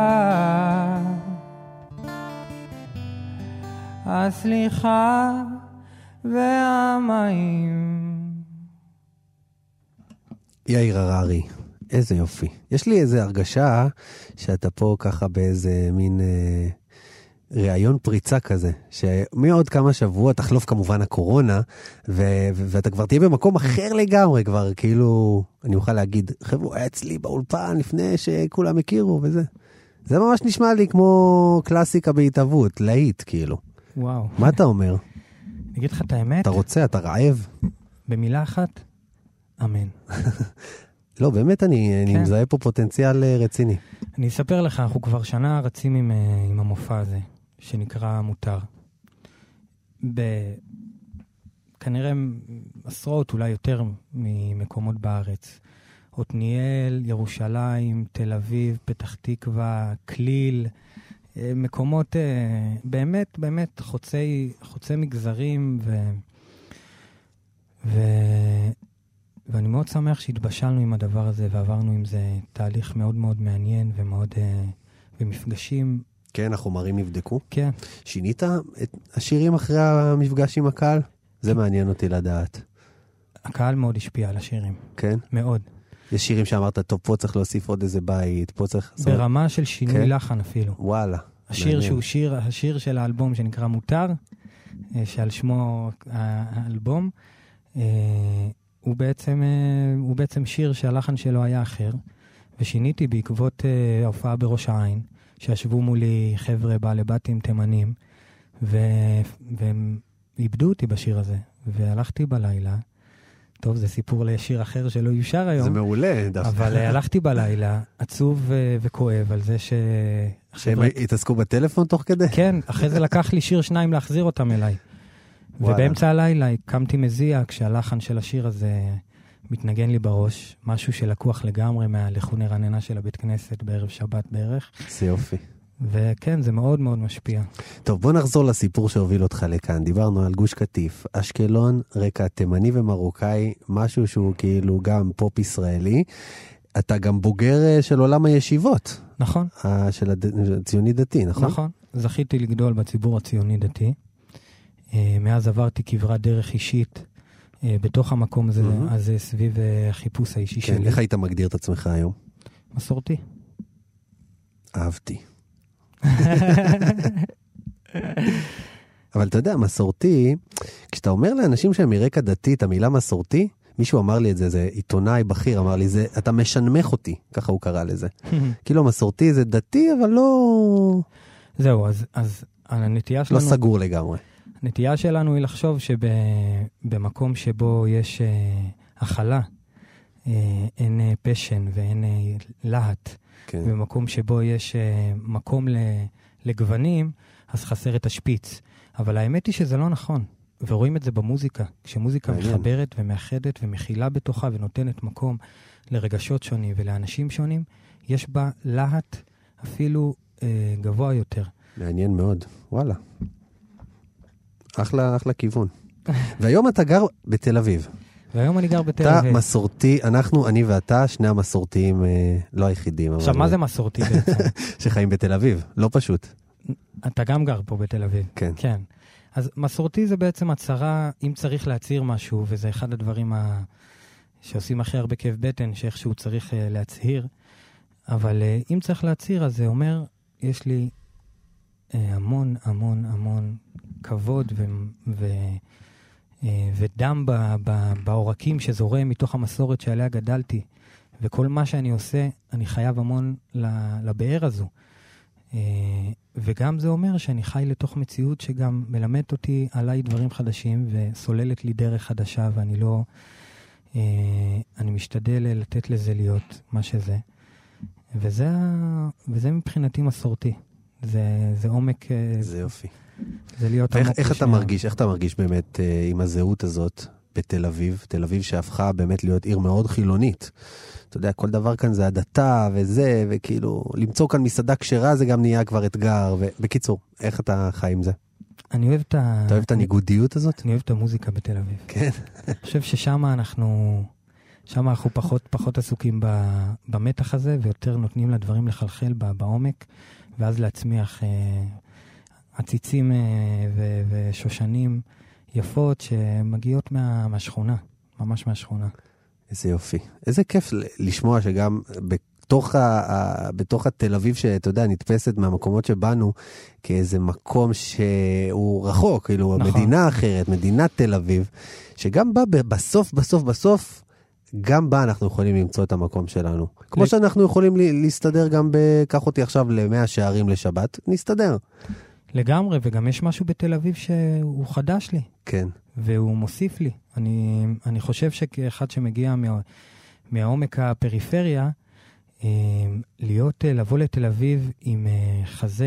הסליחה והמים. יאיר הררי, איזה יופי. יש לי איזו הרגשה שאתה פה ככה באיזה מין אה, ראיון פריצה כזה, שמעוד כמה שבועות תחלוף כמובן הקורונה, ו- ו- ואתה כבר תהיה במקום אחר לגמרי, כבר כאילו, אני אוכל להגיד, חבר'ה, הוא היה אצלי באולפן לפני שכולם הכירו וזה. זה ממש נשמע לי כמו קלאסיקה בהתהוות, להיט כאילו. וואו. מה אתה אומר? אני אגיד לך את האמת, אתה רוצה, אתה רעב? במילה אחת, אמן. לא, באמת אני, אני כן. מזהה פה פוטנציאל אה, רציני. אני אספר לך, אנחנו כבר שנה רצים עם, אה, עם המופע הזה, שנקרא מותר. ב... כנראה עשרות, אולי יותר ממקומות בארץ. עתניאל, ירושלים, תל אביב, פתח תקווה, כליל, אה, מקומות אה, באמת, באמת חוצי, חוצי מגזרים, ו... ו... ואני מאוד שמח שהתבשלנו עם הדבר הזה ועברנו עם זה תהליך מאוד מאוד מעניין ומאוד... אה, ומפגשים, כן, החומרים נבדקו. כן. שינית את השירים אחרי המפגש עם הקהל? זה מעניין אותי לדעת. הקהל מאוד השפיע על השירים, כן? מאוד. יש שירים שאמרת, טוב, פה צריך להוסיף עוד איזה בית, פה צריך... ברמה של שינוי כן. לחן אפילו. וואלה. השיר מעניין. שהוא שיר, השיר של האלבום שנקרא מותר, אה, שעל שמו האלבום, אה, הוא בעצם, אה, הוא בעצם שיר שהלחן שלו היה אחר, ושיניתי בעקבות אה, ההופעה בראש העין, שישבו מולי חבר'ה בעלי בתים תימנים, ו- והם איבדו אותי בשיר הזה, והלכתי בלילה. טוב, זה סיפור לשיר אחר שלא יושר היום. זה מעולה, דווקא. אבל אה, הלכתי בלילה, עצוב אה, וכואב על זה ש... שהם החבר'ה- התעסקו בטלפון תוך כדי? כן, אחרי זה לקח לי שיר שניים להחזיר אותם אליי. וואלה. ובאמצע הלילה קמתי מזיע כשהלחן של השיר הזה מתנגן לי בראש, משהו שלקוח לגמרי מהלכוני רננה של הבית כנסת בערב שבת בערך, זה יופי. וכן, זה מאוד מאוד משפיע. טוב, בוא נחזור לסיפור שהוביל אותך לכאן. דיברנו על גוש קטיף, אשקלון, רקע תימני ומרוקאי, משהו שהוא כאילו גם פופ ישראלי. אתה גם בוגר אה, של עולם הישיבות, נכון, אה, של הד- הציוני דתי, נכון? נכון. זכיתי לגדול בציבור הציוני-דתי. אה, מאז עברתי כברת דרך אישית בתוך המקום הזה, מהמם. הזה סביב אה, החיפוש האישי כן, שלי. איך היית מגדיר את עצמך היום? מסורתי. אהבתי. אבל אתה יודע, מסורתי, כשאתה אומר לאנשים שהם מרקע דתי את המילה מסורתי, מישהו אמר לי את זה, זה עיתונאי בכיר אמר לי, זה, אתה משנמך אותי, ככה הוא קרא לזה. כאילו מסורתי זה דתי, אבל לא, זהו, אז, אז הנטייה לא שלנו... סגור לגמרי. הנטייה שלנו היא לחשוב שבמקום שבו יש אה, הכלה, אה, אין אה, פשן ואין להט. כן. במקום שבו יש מקום לגוונים, אז חסר את השפיץ. אבל האמת היא שזה לא נכון, ורואים את זה במוזיקה. כשמוזיקה מעניין. מחברת ומאחדת ומכילה בתוכה ונותנת מקום לרגשות שונים ולאנשים שונים, יש בה להט אפילו אה, גבוה יותר. מעניין מאוד, וואלה. אחלה, אחלה כיוון. והיום אתה גר בתל אביב. והיום אני גר בתל אתה אביב. מסורתי, אנחנו, אני ואתה, שני המסורתיים, אה, לא היחידים, אבל... עכשיו, מה זה מסורתי בעצם? שחיים בתל אביב, לא פשוט. אתה גם גר פה בתל אביב. כן. כן. אז מסורתי זה בעצם הצהרה, אם צריך להצהיר משהו, וזה אחד הדברים ה... שעושים הכי הרבה כאב בטן, שאיכשהו צריך uh, להצהיר, אבל uh, אם צריך להצהיר, אז זה אומר, יש לי אה, המון המון המון כבוד ו, ו, אה, ודם ב, ב, בעורקים שזורם מתוך המסורת שעליה גדלתי. וכל מה שאני עושה, אני חייב המון לבאר הזו. אה, וגם זה אומר שאני חי לתוך מציאות שגם מלמדת אותי עליי דברים חדשים וסוללת לי דרך חדשה, ואני לא... אה, אני משתדל לתת לזה להיות מה שזה. וזה, וזה מבחינתי מסורתי. זה, זה עומק, אה, זה יופי. זה להיות איך, עמוק איך אתה. מרגיש, איך אתה מרגיש באמת אה, עם הזהות הזאת בתל אביב? תל אביב שהפכה באמת להיות עיר מאוד חילונית. אתה יודע, כל דבר כאן זה הדתה וזה, וכאילו, למצוא כאן מסעדה כשרה זה גם נהיה כבר אתגר. ובקיצור, איך אתה חי עם זה? אני אוהב את ה... אתה אוהב את הניגודיות הזאת? אני אוהב את המוזיקה בתל אביב. כן. אני חושב ששם אנחנו, שם אנחנו פחות, פחות עסוקים במתח הזה, ויותר נותנים לדברים לחלחל בעומק, ואז להצמיח אה, עציצים אה, ו, ושושנים יפות שמגיעות מה, מהשכונה, ממש מהשכונה. איזה יופי. איזה כיף לשמוע שגם בתוך, ה, ה, בתוך התל אביב, שאתה יודע, נתפסת מהמקומות שבאנו, כאיזה מקום שהוא רחוק, כאילו, נכון. מדינה אחרת, מדינת תל אביב, שגם בה ב- בסוף, בסוף, בסוף, גם בה אנחנו יכולים למצוא את המקום שלנו. כמו שאנחנו יכולים להסתדר גם ב... קח אותי עכשיו למאה שערים לשבת, נסתדר. לגמרי, וגם יש משהו בתל אביב שהוא חדש לי. כן. והוא מוסיף לי. אני, אני חושב שכאחד שמגיע מה, מהעומק הפריפריה, אה, להיות, אה, לבוא לתל אביב עם אה, חזה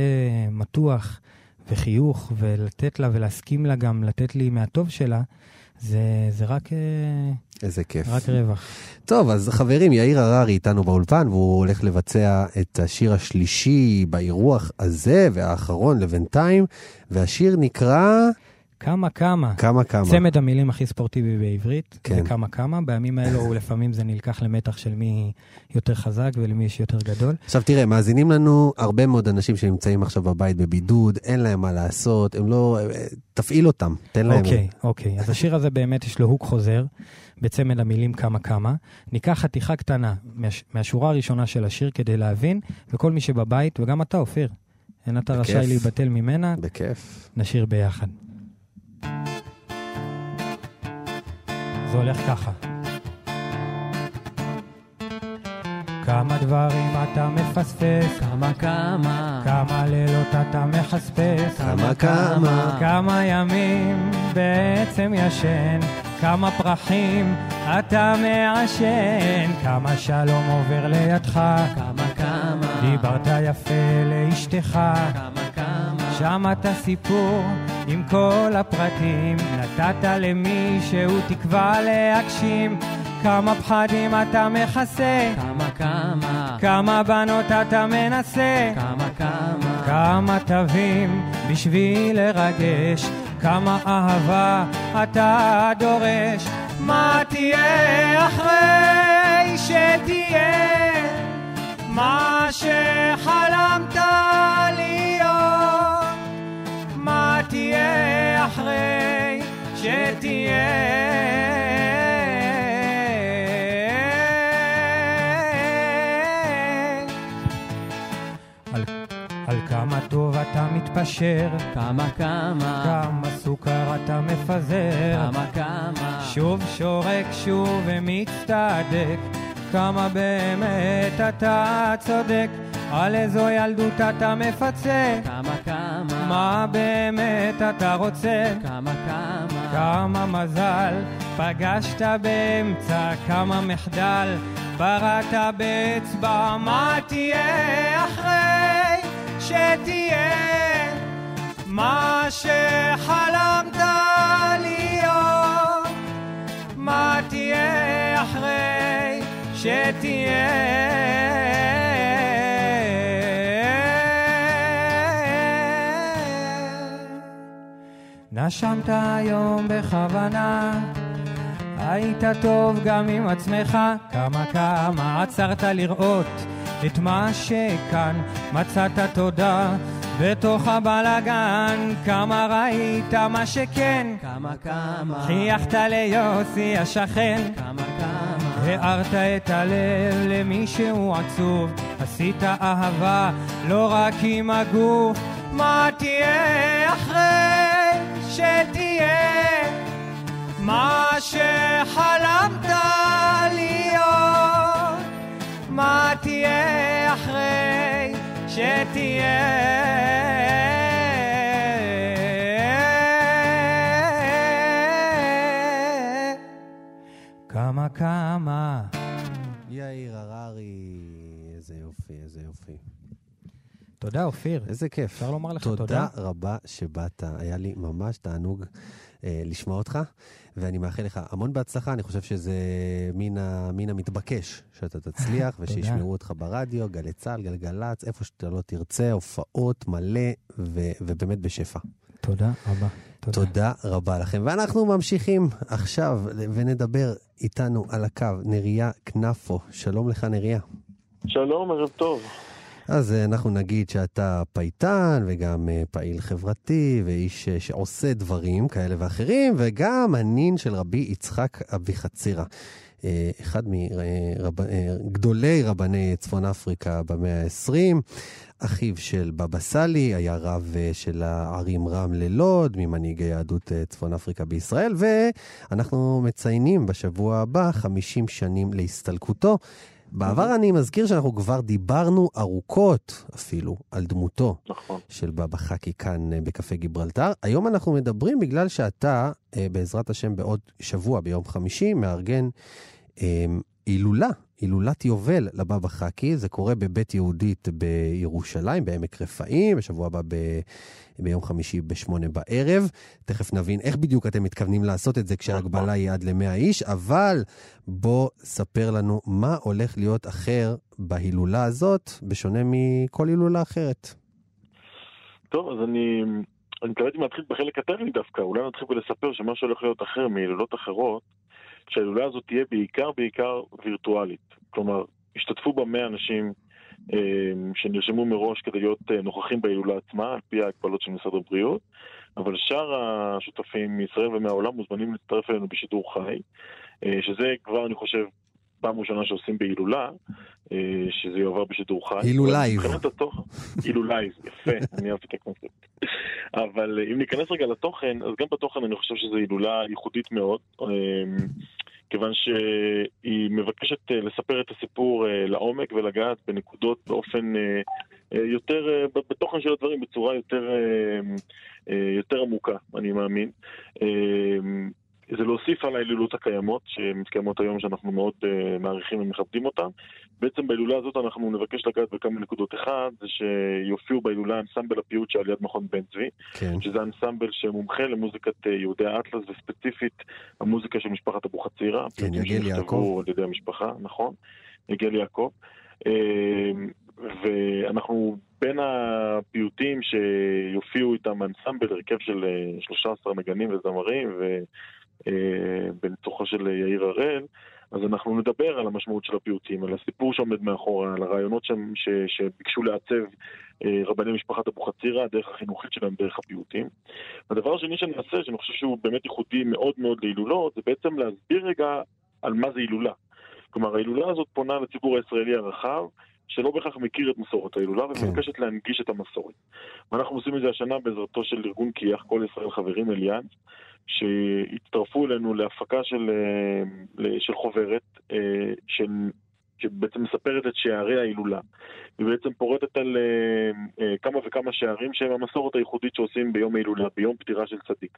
מתוח וחיוך, ולתת לה ולהסכים לה גם לתת לי מהטוב שלה, זה, זה רק, איזה כיף. רק רווח. טוב, אז חברים, יאיר הררי איתנו באולפן, והוא הולך לבצע את השיר השלישי באירוח הזה, והאחרון לבינתיים, והשיר נקרא כמה כמה. כמה כמה. צמד המילים הכי ספורטיבי בעברית, כן. זה כמה כמה. בימים האלו לפעמים זה נלקח למתח של מי יותר חזק ולמי יש יותר גדול. עכשיו תראה, מאזינים לנו הרבה מאוד אנשים שנמצאים עכשיו בבית בבידוד, אין להם מה לעשות, הם לא... אה, תפעיל אותם, תן להם... אוקיי, אוקיי. אז השיר הזה באמת יש לו הוק חוזר, בצמד המילים כמה כמה. ניקח חתיכה קטנה מהש, מהשורה הראשונה של השיר כדי להבין, וכל מי שבבית, וגם אתה, אופיר, אין אתה בכיף. רשאי להיבטל ממנה, בכיף. נשיר ביחד. זה הולך ככה. כמה דברים אתה מפספס, כמה כמה, כמה לילות אתה מחספס, כמה כמה. כמה ימים בעצם ישן, כמה פרחים אתה מעשן, כמה שלום עובר לידך, כמה כמה, דיברת יפה לאשתך, כמה כמה, שמעת סיפור עם כל הפרטים, נתת למישהו תקווה להגשים, כמה פחדים אתה מכסה, כמה כמה, כמה בנות אתה מנסה, כמה כמה, כמה תווים בשביל לרגש, כמה אהבה אתה דורש, מה תהיה אחרי שתהיה? מה שחלמת להיות, מה תהיה אחרי שתהיה. כמה טוב אתה מתפשר, כמה כמה, כמה סוכר אתה מפזר, כמה כמה, שוב שורק שוב ומצטדק, כמה באמת אתה צודק, על איזו ילדות אתה מפצה, כמה כמה, מה באמת אתה רוצה, כמה כמה, כמה מזל פגשת באמצע, כמה מחדל בראת באצבע, מה תהיה אחרי שתהיה מה שחלמת להיות, מה תהיה אחרי שתהיה. נשמת היום בכוונה, היית טוב גם עם עצמך, כמה כמה עצרת לראות את מה שכאן, מצאת תודה בתוך הבלגן, כמה ראית מה שכן, כמה כמה, חייכת ליוסי השכן, כמה כמה, הארת את הלב למי שהוא עצוב, עשית אהבה לא רק עם הגוף, מה תהיה אחרי שתהיה? מה שחלמת להיות, מה תהיה אחרי שתהיה. כמה כמה יאיר הררי, איזה יופי, איזה יופי. תודה אופיר. איזה כיף. אפשר לומר לך תודה תודה? רבה שבאת, היה לי ממש תענוג אה, לשמוע אותך, ואני מאחל לך המון בהצלחה, אני חושב שזה מן, ה, מן המתבקש שאתה תצליח. ושישמעו אותך ברדיו, גלי צה"ל, גלגלצ, איפה שאתה לא תרצה, הופעות מלא, ו, ובאמת בשפע. תודה רבה. תודה. תודה רבה לכם. ואנחנו ממשיכים עכשיו, ונדבר איתנו על הקו, נריה כנפו. שלום לך, נריה. שלום, ערב טוב. אז אה, אנחנו נגיד שאתה פייטן וגם אה, פעיל חברתי ואיש אה, שעושה דברים כאלה ואחרים, וגם הנין של רבי יצחק אביחצירא. אחד מגדולי רבני צפון אפריקה במאה ה-20, אחיו של בבא סאלי, היה רב של הערים רמלה לוד, ממנהיגי יהדות צפון אפריקה בישראל, ואנחנו מציינים בשבוע הבא 50 שנים להסתלקותו. בעבר אני מזכיר שאנחנו כבר דיברנו ארוכות אפילו על דמותו נכון. של בבא חכי כאן אה, בקפה גיברלטר. היום אנחנו מדברים בגלל שאתה, אה, בעזרת השם, בעוד שבוע, ביום חמישי, מארגן אה, הילולה, הילולת יובל לבבא חכי. זה קורה בבית יהודית בירושלים, בעמק רפאים, בשבוע הבא ב... ביום חמישי בשמונה בערב. תכף נבין איך בדיוק אתם מתכוונים לעשות את זה כשההגבלה היא עד למאה איש, אבל בוא ספר לנו מה הולך להיות אחר בהילולה הזאת, בשונה מכל הילולה אחרת. טוב, אז אני, אני מתכוונתי להתחיל בחלק הטכני דווקא, אולי נתחיל בלספר שמה שהולך להיות אחר מהילולות אחרות, שההילולה הזאת תהיה בעיקר בעיקר וירטואלית. כלומר, ישתתפו בה 100 אנשים אה, שנרשמו מראש כדי להיות אה, נוכחים בהילולה עצמה, על פי ההגבלות של משרד הבריאות, אבל שאר השותפים מישראל ומהעולם מוזמנים להצטרף אלינו בשידור חי, אה, שזה כבר, אני חושב, פעם ראשונה שעושים בהילולה, שזה יועבר בשידור חי. הילולייב. הילולייב, יפה, אני אהבתי את הקונספט. אבל אם ניכנס רגע לתוכן, אז גם בתוכן אני חושב שזו הילולה ייחודית מאוד, כיוון שהיא מבקשת אה, לספר את הסיפור אה, לעומק ולגעת בנקודות באופן אה, יותר, בתוכן של הדברים, בצורה יותר, יותר עמוקה, אני מאמין. אה, זה להוסיף על ההילולות הקיימות, שמתקיימות היום, שאנחנו מאוד uh, מעריכים ומכבדים אותן. בעצם בהילולה הזאת אנחנו נבקש לגעת בכמה נקודות. אחד, זה שיופיעו בהילולה אנסמבל הפיוט שעל יד מכון בן צבי, כן. שזה אנסמבל שמומחה למוזיקת uh, יהודי האטלס, וספציפית המוזיקה של משפחת אבוחצירא. כן, יגל יעקב. על ידי המשפחה, נכון, יגל יעקב. אה, ואנחנו בין הפיוטים שיופיעו איתם אנסמבל, הרכב של אה, 13 נגנים וזמרים, ובניצוחו של יאיר הראל, אז אנחנו נדבר על המשמעות של הפיוטים, על הסיפור שעומד מאחורה, על הרעיונות שם, ש, שביקשו לעצב אה, רבני משפחת אבוחצירא, הדרך החינוכית שלהם דרך הפיוטים. הדבר השני שנעשה, שאני חושב שהוא באמת ייחודי מאוד מאוד להילולות, זה בעצם להסביר רגע על מה זה הילולה. כלומר, ההילולה הזאת פונה לציבור הישראלי הרחב, שלא בהכרח מכיר את מסורת ההילולה, כן. ומבקשת להנגיש את המסורת. ואנחנו עושים את זה השנה בעזרתו של ארגון כיח, כל ישראל חברים אליאנס, שהצטרפו אלינו להפקה של, אה, של חוברת, אה, של, שבעצם מספרת את שערי ההילולה. היא בעצם פורטת על אה, כמה וכמה שערים שהם המסורת הייחודית שעושים ביום ההילולה, ביום פטירה של צדיק.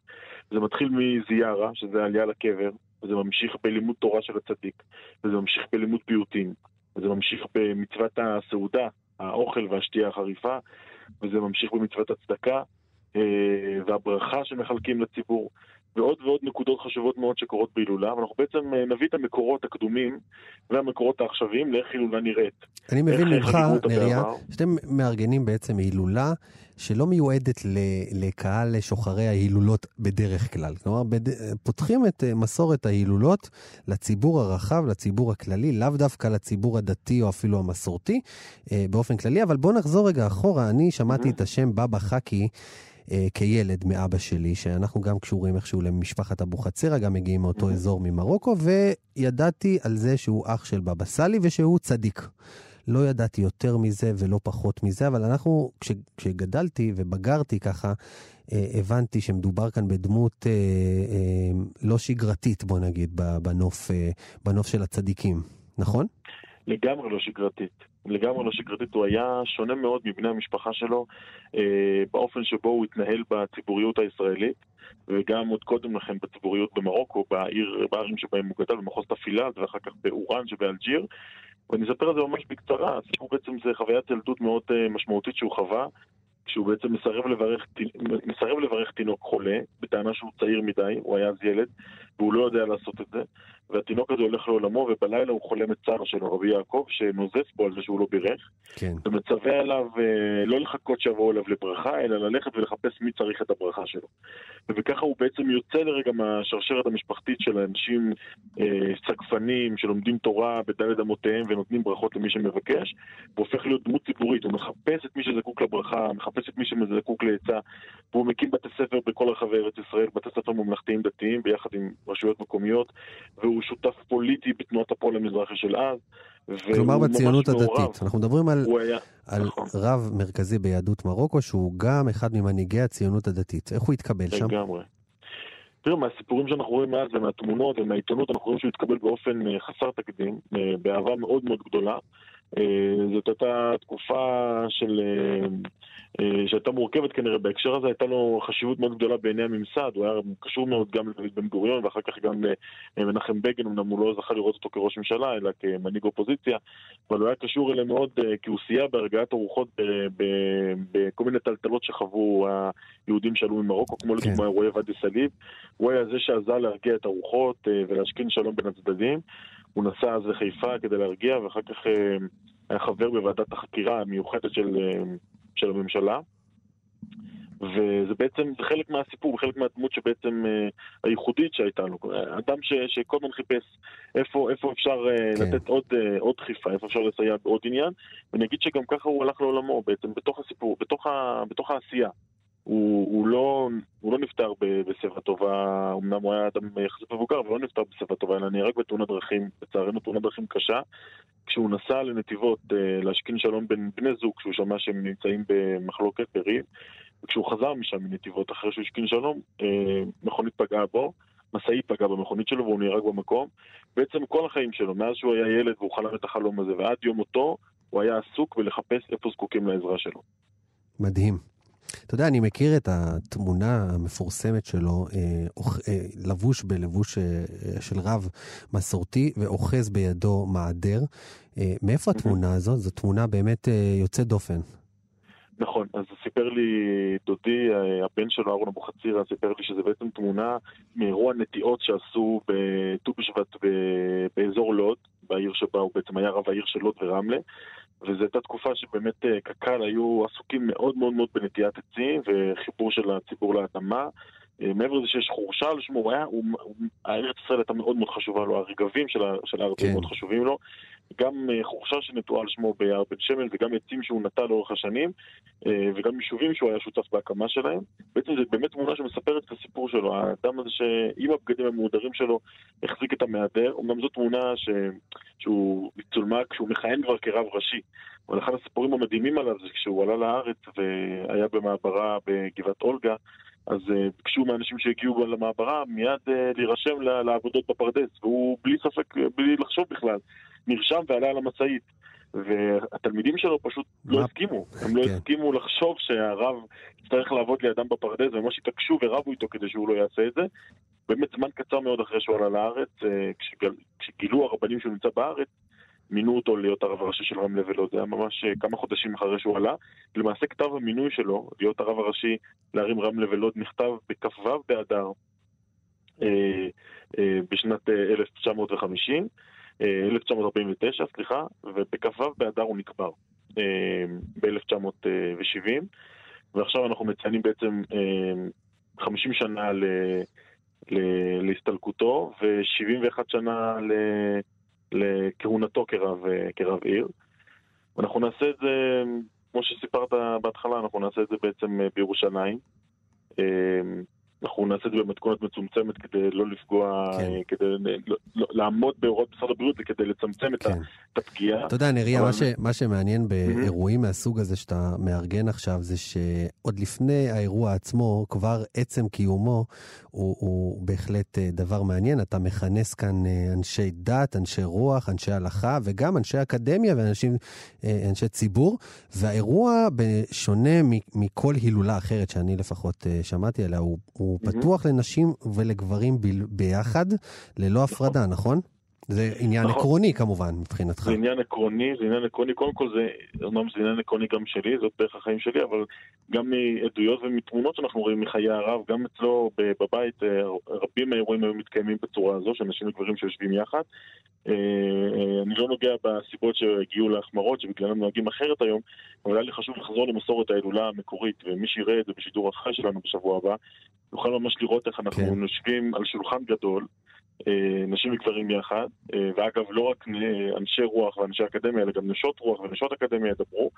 זה מתחיל מזיארה, שזה עלייה לקבר, וזה ממשיך בלימוד תורה של הצדיק, וזה ממשיך בלימוד פיוטים, וזה ממשיך במצוות הסעודה, האוכל והשתייה החריפה, וזה ממשיך במצוות הצדקה, והברכה שמחלקים לציבור, ועוד ועוד נקודות חשובות מאוד שקורות בהילולה, ואנחנו בעצם אה, נביא את המקורות הקדומים והמקורות העכשוויים לאיך הילולה נראית. אני מבין ממך, נריה? שאתם מארגנים בעצם הילולה שלא מיועדת לקהל שוחרי ההילולות בדרך כלל. כלומר, בד... פותחים את אה, מסורת ההילולות לציבור הרחב, לציבור הכללי, לאו דווקא לציבור הדתי או אפילו המסורתי אה, באופן כללי, אבל בואו נחזור רגע אחורה. אני שמעתי Mhm. את השם בבא חכי. אה, כילד מאבא שלי, שאנחנו גם קשורים איכשהו למשפחת אבוחצירא, גם מגיעים מאותו אזור ממרוקו, וידעתי על זה שהוא אח של בבא סאלי ושהוא צדיק. לא ידעתי יותר מזה ולא פחות מזה, אבל אנחנו, כש, כשגדלתי ובגרתי ככה, אה, הבנתי שמדובר כאן בדמות אה, אה, לא שגרתית, בוא נגיד, בנוף, אה, בנוף של הצדיקים, נכון? לגמרי לא שגרתית. לגמרי לא שגרתית. הוא היה שונה מאוד מבני המשפחה שלו אה, באופן שבו הוא התנהל בציבוריות הישראלית, וגם עוד קודם לכן בציבוריות במרוקו, בעיר, בערים שבהם הוא גדל, במחוז תפילת, ואחר כך באורן שבאלג'יר. ואני אספר על זה ממש בקצרה. הסיפור בעצם זה חוויית ילדות מאוד אה, משמעותית שהוא חווה. כשהוא בעצם מסרב לברך, מסרב לברך תינוק חולה, בטענה שהוא צעיר מדי, הוא היה אז ילד, והוא לא יודע לעשות את זה, והתינוק הזה הולך לעולמו, ובלילה הוא חולם את צער שלו, רבי יעקב, שנוזף בו על זה שהוא לא בירך, כן. ומצווה עליו אה, לא לחכות שיבואו אליו לברכה, אלא ללכת ולחפש מי צריך את הברכה שלו. וככה הוא בעצם יוצא לרגע מהשרשרת המשפחתית של האנשים אה, סגפנים שלומדים תורה בדלת אמותיהם ונותנים ברכות למי שמבקש, והופך להיות דמות ציבורית, הוא מחפש את מי שזקוק לברכה, מחפש את מי שזקוק לעצה, והוא מקים בתי ספר בכל רחבי ארץ ישראל, בתי ספר ממלכתיים דתיים ביחד עם רשויות מקומיות, והוא שותף פוליטי בתנועת הפועל המזרחי של אז. כלומר בציונות מעורב. הדתית. אנחנו מדברים על, היה, על נכון. רב מרכזי ביהדות מרוקו, שהוא גם אחד ממנהיגי הציונות הדתית. איך הוא התקבל שם? לגמרי. תראה, מהסיפורים שאנחנו רואים מאז ומהתמונות ומהעיתונות, אנחנו רואים שהוא התקבל באופן אה, חסר תקדים, אה, באהבה מאוד מאוד גדולה. אה, זאת הייתה תקופה של... אה, אה, שהייתה מורכבת כנראה בהקשר הזה, הייתה לו חשיבות מאוד גדולה בעיני הממסד, הוא היה קשור מאוד גם לדוד בן גוריון ואחר כך גם למנחם בגין, אמנם הוא לא זכה לראות אותו כראש ממשלה, אלא כמנהיג אופוזיציה, אבל הוא היה קשור אליהם מאוד כי הוא סייע בהרגעת הרוחות בכל מיני טלטלות שחוו היהודים שעלו ממרוקו, כמו כן. לדוגמה אירועי ואדי סאליב. הוא היה זה שעזר להרגיע את הרוחות ולהשכין שלום בין הצדדים. הוא נסע אז לחיפה כדי להרגיע, ואחר כך אה, היה חבר בוועדת החקירה המיוחדת של, אה, של הממשלה. וזה בעצם, זה חלק מהסיפור, חלק מהדמות שבעצם אה, הייחודית שהייתה לו. אדם ש, שכל הזמן חיפש איפה, איפה אפשר אה, כן. לתת עוד, אה, עוד דחיפה, איפה אפשר לסייע בעוד עניין, ואני אגיד שגם ככה הוא הלך לעולמו בעצם, בתוך הסיפור, בתוך, ה, בתוך העשייה. הוא, הוא, לא, הוא לא נפטר בשיבה טובה, אמנם הוא היה אדם יחסית מבוגר, אבל לא נפטר בשיבה טובה, אלא נהרג בתאונת דרכים, לצערנו תאונת דרכים קשה, כשהוא נסע לנתיבות אה, להשכין שלום בין בני זוג, כשהוא שמע שהם נמצאים במחלוקת בריב, וכשהוא חזר משם מנתיבות אחרי שהוא השכין שלום, אה, מכונית פגעה בו, משאית פגעה במכונית שלו והוא נהרג במקום. בעצם כל החיים שלו, מאז שהוא היה ילד והוא חלם את החלום הזה ועד יום מותו, הוא היה עסוק בלחפש איפה זקוקים לעזרה שלו. מדהים. אתה יודע, אני מכיר את התמונה המפורסמת שלו, אה, אה, לבוש בלבוש אה, אה, של רב מסורתי ואוחז בידו מעדר. אה, מאיפה התמונה הזאת? זו תמונה באמת אה, יוצאת דופן. נכון, אז סיפר לי דודי, הבן שלו, אהרון אבוחצירא, סיפר לי שזה בעצם תמונה מאירוע נטיעות שעשו בט"ו בשבט באזור לוד, בעיר שבה הוא בעצם היה רב העיר של לוד ורמלה, וזו הייתה תקופה שבאמת אה, קק"ל היו עסוקים מאוד מאוד מאוד בנטיית עצים וחיבור של הציבור לאדמה. אה, מעבר לזה שיש חורשה על שמו, הוא היה, הוא, הארץ ישראל הייתה מאוד מאוד חשובה לו, הרגבים של, של הארץ כן. מאוד חשובים לו. גם אה, חורשה שנטועה על שמו ביער בן שמן וגם עצים שהוא נטע לאורך השנים אה, וגם יישובים שהוא היה שותף בהקמה שלהם. בעצם זו באמת תמונה שמספרת את הסיפור שלו. האדם הזה שעם הבגדים המהודרים שלו החזיק את המהדר. אמנם זו תמונה ש... שהוא צולמה כשהוא מכהן כבר כרב ראשי. אבל אחד הסיפורים המדהימים עליו זה כשהוא עלה לארץ והיה במעברה בגבעת אולגה, אז uh, ביקשו מהאנשים שהגיעו למעברה מיד uh, להירשם לעבודות בפרדס, והוא בלי ספק, בלי לחשוב בכלל, נרשם ועלה על המשאית. והתלמידים שלו פשוט לא? הסכימו, הם לא כן. הסכימו לחשוב שהרב יצטרך לעבוד לידם בפרדס, וממש התעקשו ורבו איתו כדי שהוא לא יעשה את זה. באמת זמן קצר מאוד אחרי שהוא עלה לארץ, אה, כשגילו הרבנים שהוא נמצא בארץ, מינו אותו להיות הרב הראשי של רמלה זה היה ממש אה, כמה חודשים אחרי שהוא עלה. למעשה כתב המינוי שלו, להיות הרב הראשי לערים רמלה ולוד, נכתב בכ"ו באדר אה, אה, בשנת אה, 1950, אה, 1949, סליחה, ובכ"ו באדר הוא נקבר אה, ב-1970, ועכשיו אנחנו מציינים בעצם אה, 50 שנה. ל- להסתלקותו ו-71 שנה ל- לכהונתו כרב, כרב עיר. ואנחנו נעשה את זה, כמו שסיפרת בהתחלה, אנחנו נעשה את זה בעצם בירושלים. אנחנו נעשה את זה במתכונת מצומצמת כדי לא לפגוע, כן. כדי לא- לא- לעמוד בהוראות משרד הבריאות וכדי לצמצם כן. את הפגיעה. אתה יודע, נריה, אבל- מה, ש, מה שמעניין באירועים מהסוג הזה שאתה מארגן עכשיו, זה שעוד לפני האירוע עצמו, כבר עצם קיומו הוא, הוא בהחלט אה, דבר מעניין. אתה מכנס כאן אה, אנשי דת, אנשי רוח, אנשי הלכה, וגם אנשי אקדמיה ואנשים, אה, אנשי ציבור. והאירוע, בשונה מכל הילולה אחרת שאני לפחות שמעתי עליה, הוא, הוא מהמם. פתוח לנשים ולגברים ב, ביחד, ללא הפרדה, נכון? זה עניין נכון. עקרוני כמובן מבחינתך. זה עניין עקרוני, זה עניין עקרוני, קודם כל זה, אמנם זה עניין עקרוני גם שלי, זאת דרך החיים שלי, אבל גם מעדויות ומתמונות שאנחנו רואים מחיי הרב, גם אצלו בבית, אה, רבים מהאירועים היו מתקיימים בצורה הזו, של נשים וגברים שיושבים יחד. אה, אה, אני לא נוגע בסיבות שהגיעו להחמרות, שבגללם נוהגים אחרת היום, אבל היה לי חשוב לחזור למסורת ההילולה המקורית, ומי שיראה את זה בשידור החי שלנו בשבוע הבא, יוכל ממש לראות איך אנחנו כן. יושבים על שולחן גדול, נשים וגברים יחד, אה, ואגב, לא רק אה, אנשי רוח ואנשי אקדמיה, אלא גם נשות רוח ונשות אקדמיה ידברו,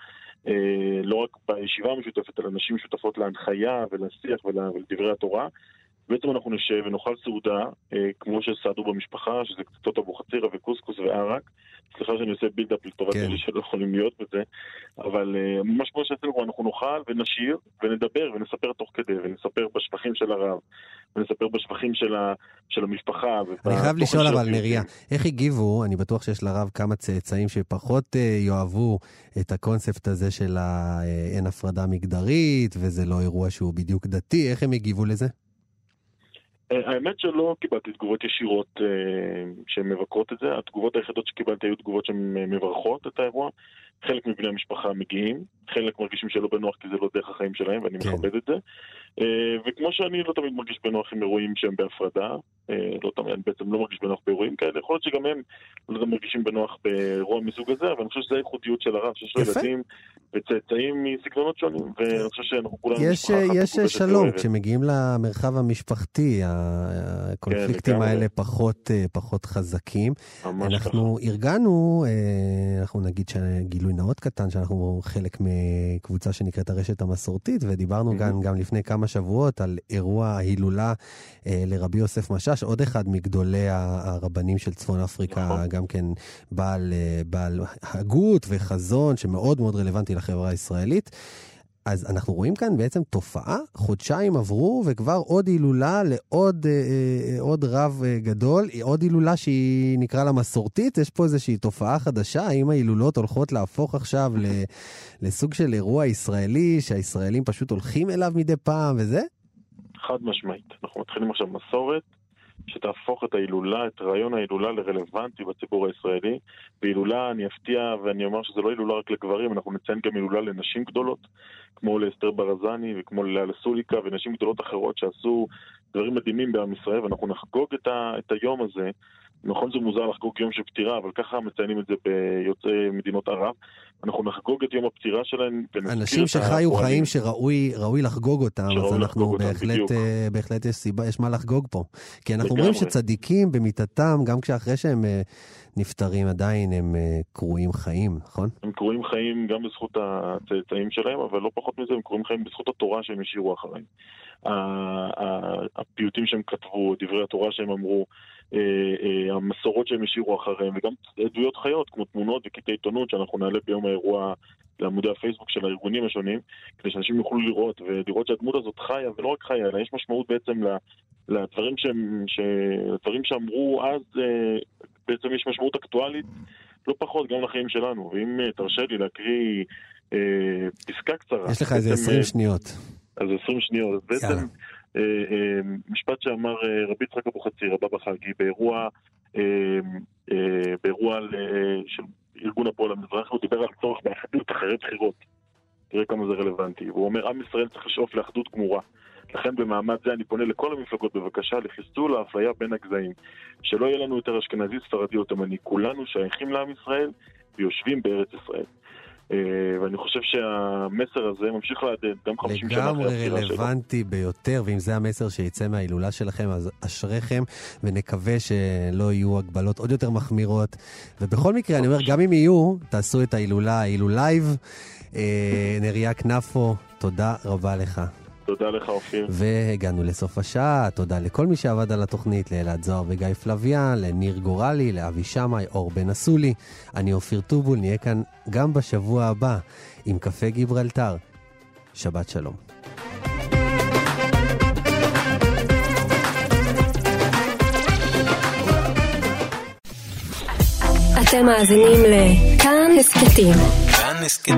אה, לא רק בישיבה המשותפת, אלא נשים שותפות להנחיה ולשיח ול- ולדברי התורה. בעצם אנחנו נשב ונאכל סעודה, אה, כמו שסעדו במשפחה, שזה קצצות אבוחצירא וקוסקוס וערק. סליחה שאני עושה בילדאפ לטובת כן. אלה שלא יכולים להיות בזה, אבל אה, ממש כמו שעשינו, אנחנו נאכל ונשיר ונדבר ונספר תוך כדי, ונספר בשבחים של הרב, ונספר בשבחים של, ה, של המשפחה. אני חייב לשאול אבל. נריה, איך הגיבו, אני בטוח שיש לרב כמה צאצאים שפחות אה, יאהבו את הקונספט הזה של אין הפרדה מגדרית, וזה לא אירוע שהוא בדיוק דתי, איך הם הגיבו לזה? אה, האמת שלא קיבלתי תגובות ישירות אה, שהן מבקרות את זה, התגובות היחידות שקיבלתי היו תגובות שהן אה, את האירוע. חלק מבני המשפחה מגיעים, חלק מרגישים שלא בנוח כי זה לא דרך החיים שלהם ואני כן. מכבד את זה. אה, וכמו שאני לא תמיד מרגיש בנוח עם אירועים שהם בהפרדה, לא תמיד, אני בעצם לא מרגיש בנוח באירועים כאלה, יכול להיות שגם הם לא מרגישים בנוח באירוע מסוג הזה, אבל אני חושב שזו הייחודיות של הרב, שיש לו. ילדים וצאצאים מסגנונות שונים, ואני חושב שאנחנו כולנו יש, יש שלום. כשמגיעים למרחב המשפחתי, הקונפליקטים לגמרי. האלה פחות, אה, פחות חזקים. ככה. אנחנו ארגנו, אה, אנחנו נגיד שגילוי נאות קטן, שאנחנו חלק מקבוצה שנקראת הרשת המסורתית, ודיברנו Mhm. גם, גם לפני כמה שבועות על אירוע ההילולה אה, לרבי יוסף משאש, עוד אחד מגדולי הרבנים של צפון אפריקה, נכון. גם כן בעל, אה, בעל הגות וחזון שמאוד מאוד רלוונטי לחברה הישראלית. אז אנחנו רואים כאן בעצם תופעה, חודשיים עברו וכבר עוד הילולה לעוד אה, אה, עוד רב אה, גדול, עוד הילולה שהיא נקרא לה מסורתית, יש פה איזושהי תופעה חדשה, האם ההילולות הולכות להפוך עכשיו ל, לסוג של אירוע ישראלי, שהישראלים פשוט הולכים אליו מדי פעם וזה? חד משמעית. אנחנו מתחילים עכשיו מסורת שתהפוך את ההילולה, את רעיון ההילולה לרלוונטי בציבור הישראלי. בהילולה אני אפתיע ואני אומר שזה לא הילולה רק לגברים, אנחנו נציין גם הילולה לנשים גדולות, כמו לאסתר ברזני וכמו ללאה סוליקה ונשים גדולות אחרות שעשו דברים מדהימים בעם ישראל, ואנחנו נחגוג את, ה, את היום הזה. נכון זה מוזר לחגוג יום של פטירה, אבל ככה מציינים את זה ביוצאי מדינות ערב. אנחנו נחגוג את יום הפטירה שלהם אנשים שחיו. חיים שראוי ראוי לחגוג אותם, אז אנחנו בהחלט. אה, בהחלט יש סיבה, יש מה לחגוג פה. כי אנחנו. אומרים שצדיקים במיתתם, גם כשאחרי שהם אה, נפטרים עדיין הם אה, קרויים חיים, נכון? הם קרויים חיים גם בזכות הצאצאים שלהם, אבל לא פחות מזה, הם קרויים חיים בזכות התורה שהם השאירו אחריהם. הפיוטים שהם כתבו, דברי התורה שהם אמרו, המסורות שהם השאירו אחריהם, וגם עדויות חיות, כמו תמונות וקטעי עיתונות שאנחנו נעלה ביום האירוע לעמודי הפייסבוק של הארגונים השונים, כדי שאנשים יוכלו לראות, ולראות שהדמות הזאת חיה, ולא רק חיה, אלא יש משמעות בעצם לדברים שהם, ש... לדברים שאמרו אז, אה, בעצם יש משמעות אקטואלית לא פחות, גם לחיים שלנו. ואם אה, תרשה לי להקריא אה, פסקה קצרה. יש לך איזה בעצם, 20 אה, שניות. אז 20 שניות. אז. בעצם אה, אה, משפט שאמר אה, רבי יצחק אבוחצירא, הבבא חגי, באירוע, אה, אה, באירוע אה, של ארגון הפועל המזרחי, הוא דיבר על צורך באחדות אחרי בחירות. תראה כמה זה רלוונטי. והוא אומר, עם ישראל צריך לשאוף לאחדות גמורה. לכן במעמד זה אני פונה לכל המפלגות בבקשה לחיסול האפליה בין הגזעים. שלא יהיה לנו יותר אשכנזי, ספרדי או תימני. כולנו שייכים לעם ישראל ויושבים בארץ ישראל. אה, ואני חושב שהמסר הזה ממשיך להדהד גם 50 שנה אחרי לגמרי הפטירה שלו. רלוונטי ביותר, ואם זה המסר שיצא מההילולה שלכם, אז אשריכם, ונקווה שלא יהיו הגבלות עוד יותר מחמירות. ובכל מקרה, אני אומר, גם אם יהיו, תעשו את ההילולה, ההילולייב. אה, נריה כנפו, תודה רבה לך. תודה לך, אופיר. והגענו לסוף השעה, תודה לכל מי שעבד על התוכנית, לאלעד זוהר וגיא פלוויאן, לניר גורלי, לאבי שמאי, אור בן אסולי. אני אופיר טובול, נהיה כאן גם בשבוע הבא עם קפה גיברלטר. שבת שלום. אתם מאזינים לכאן הסכתים. כאן הסכתים.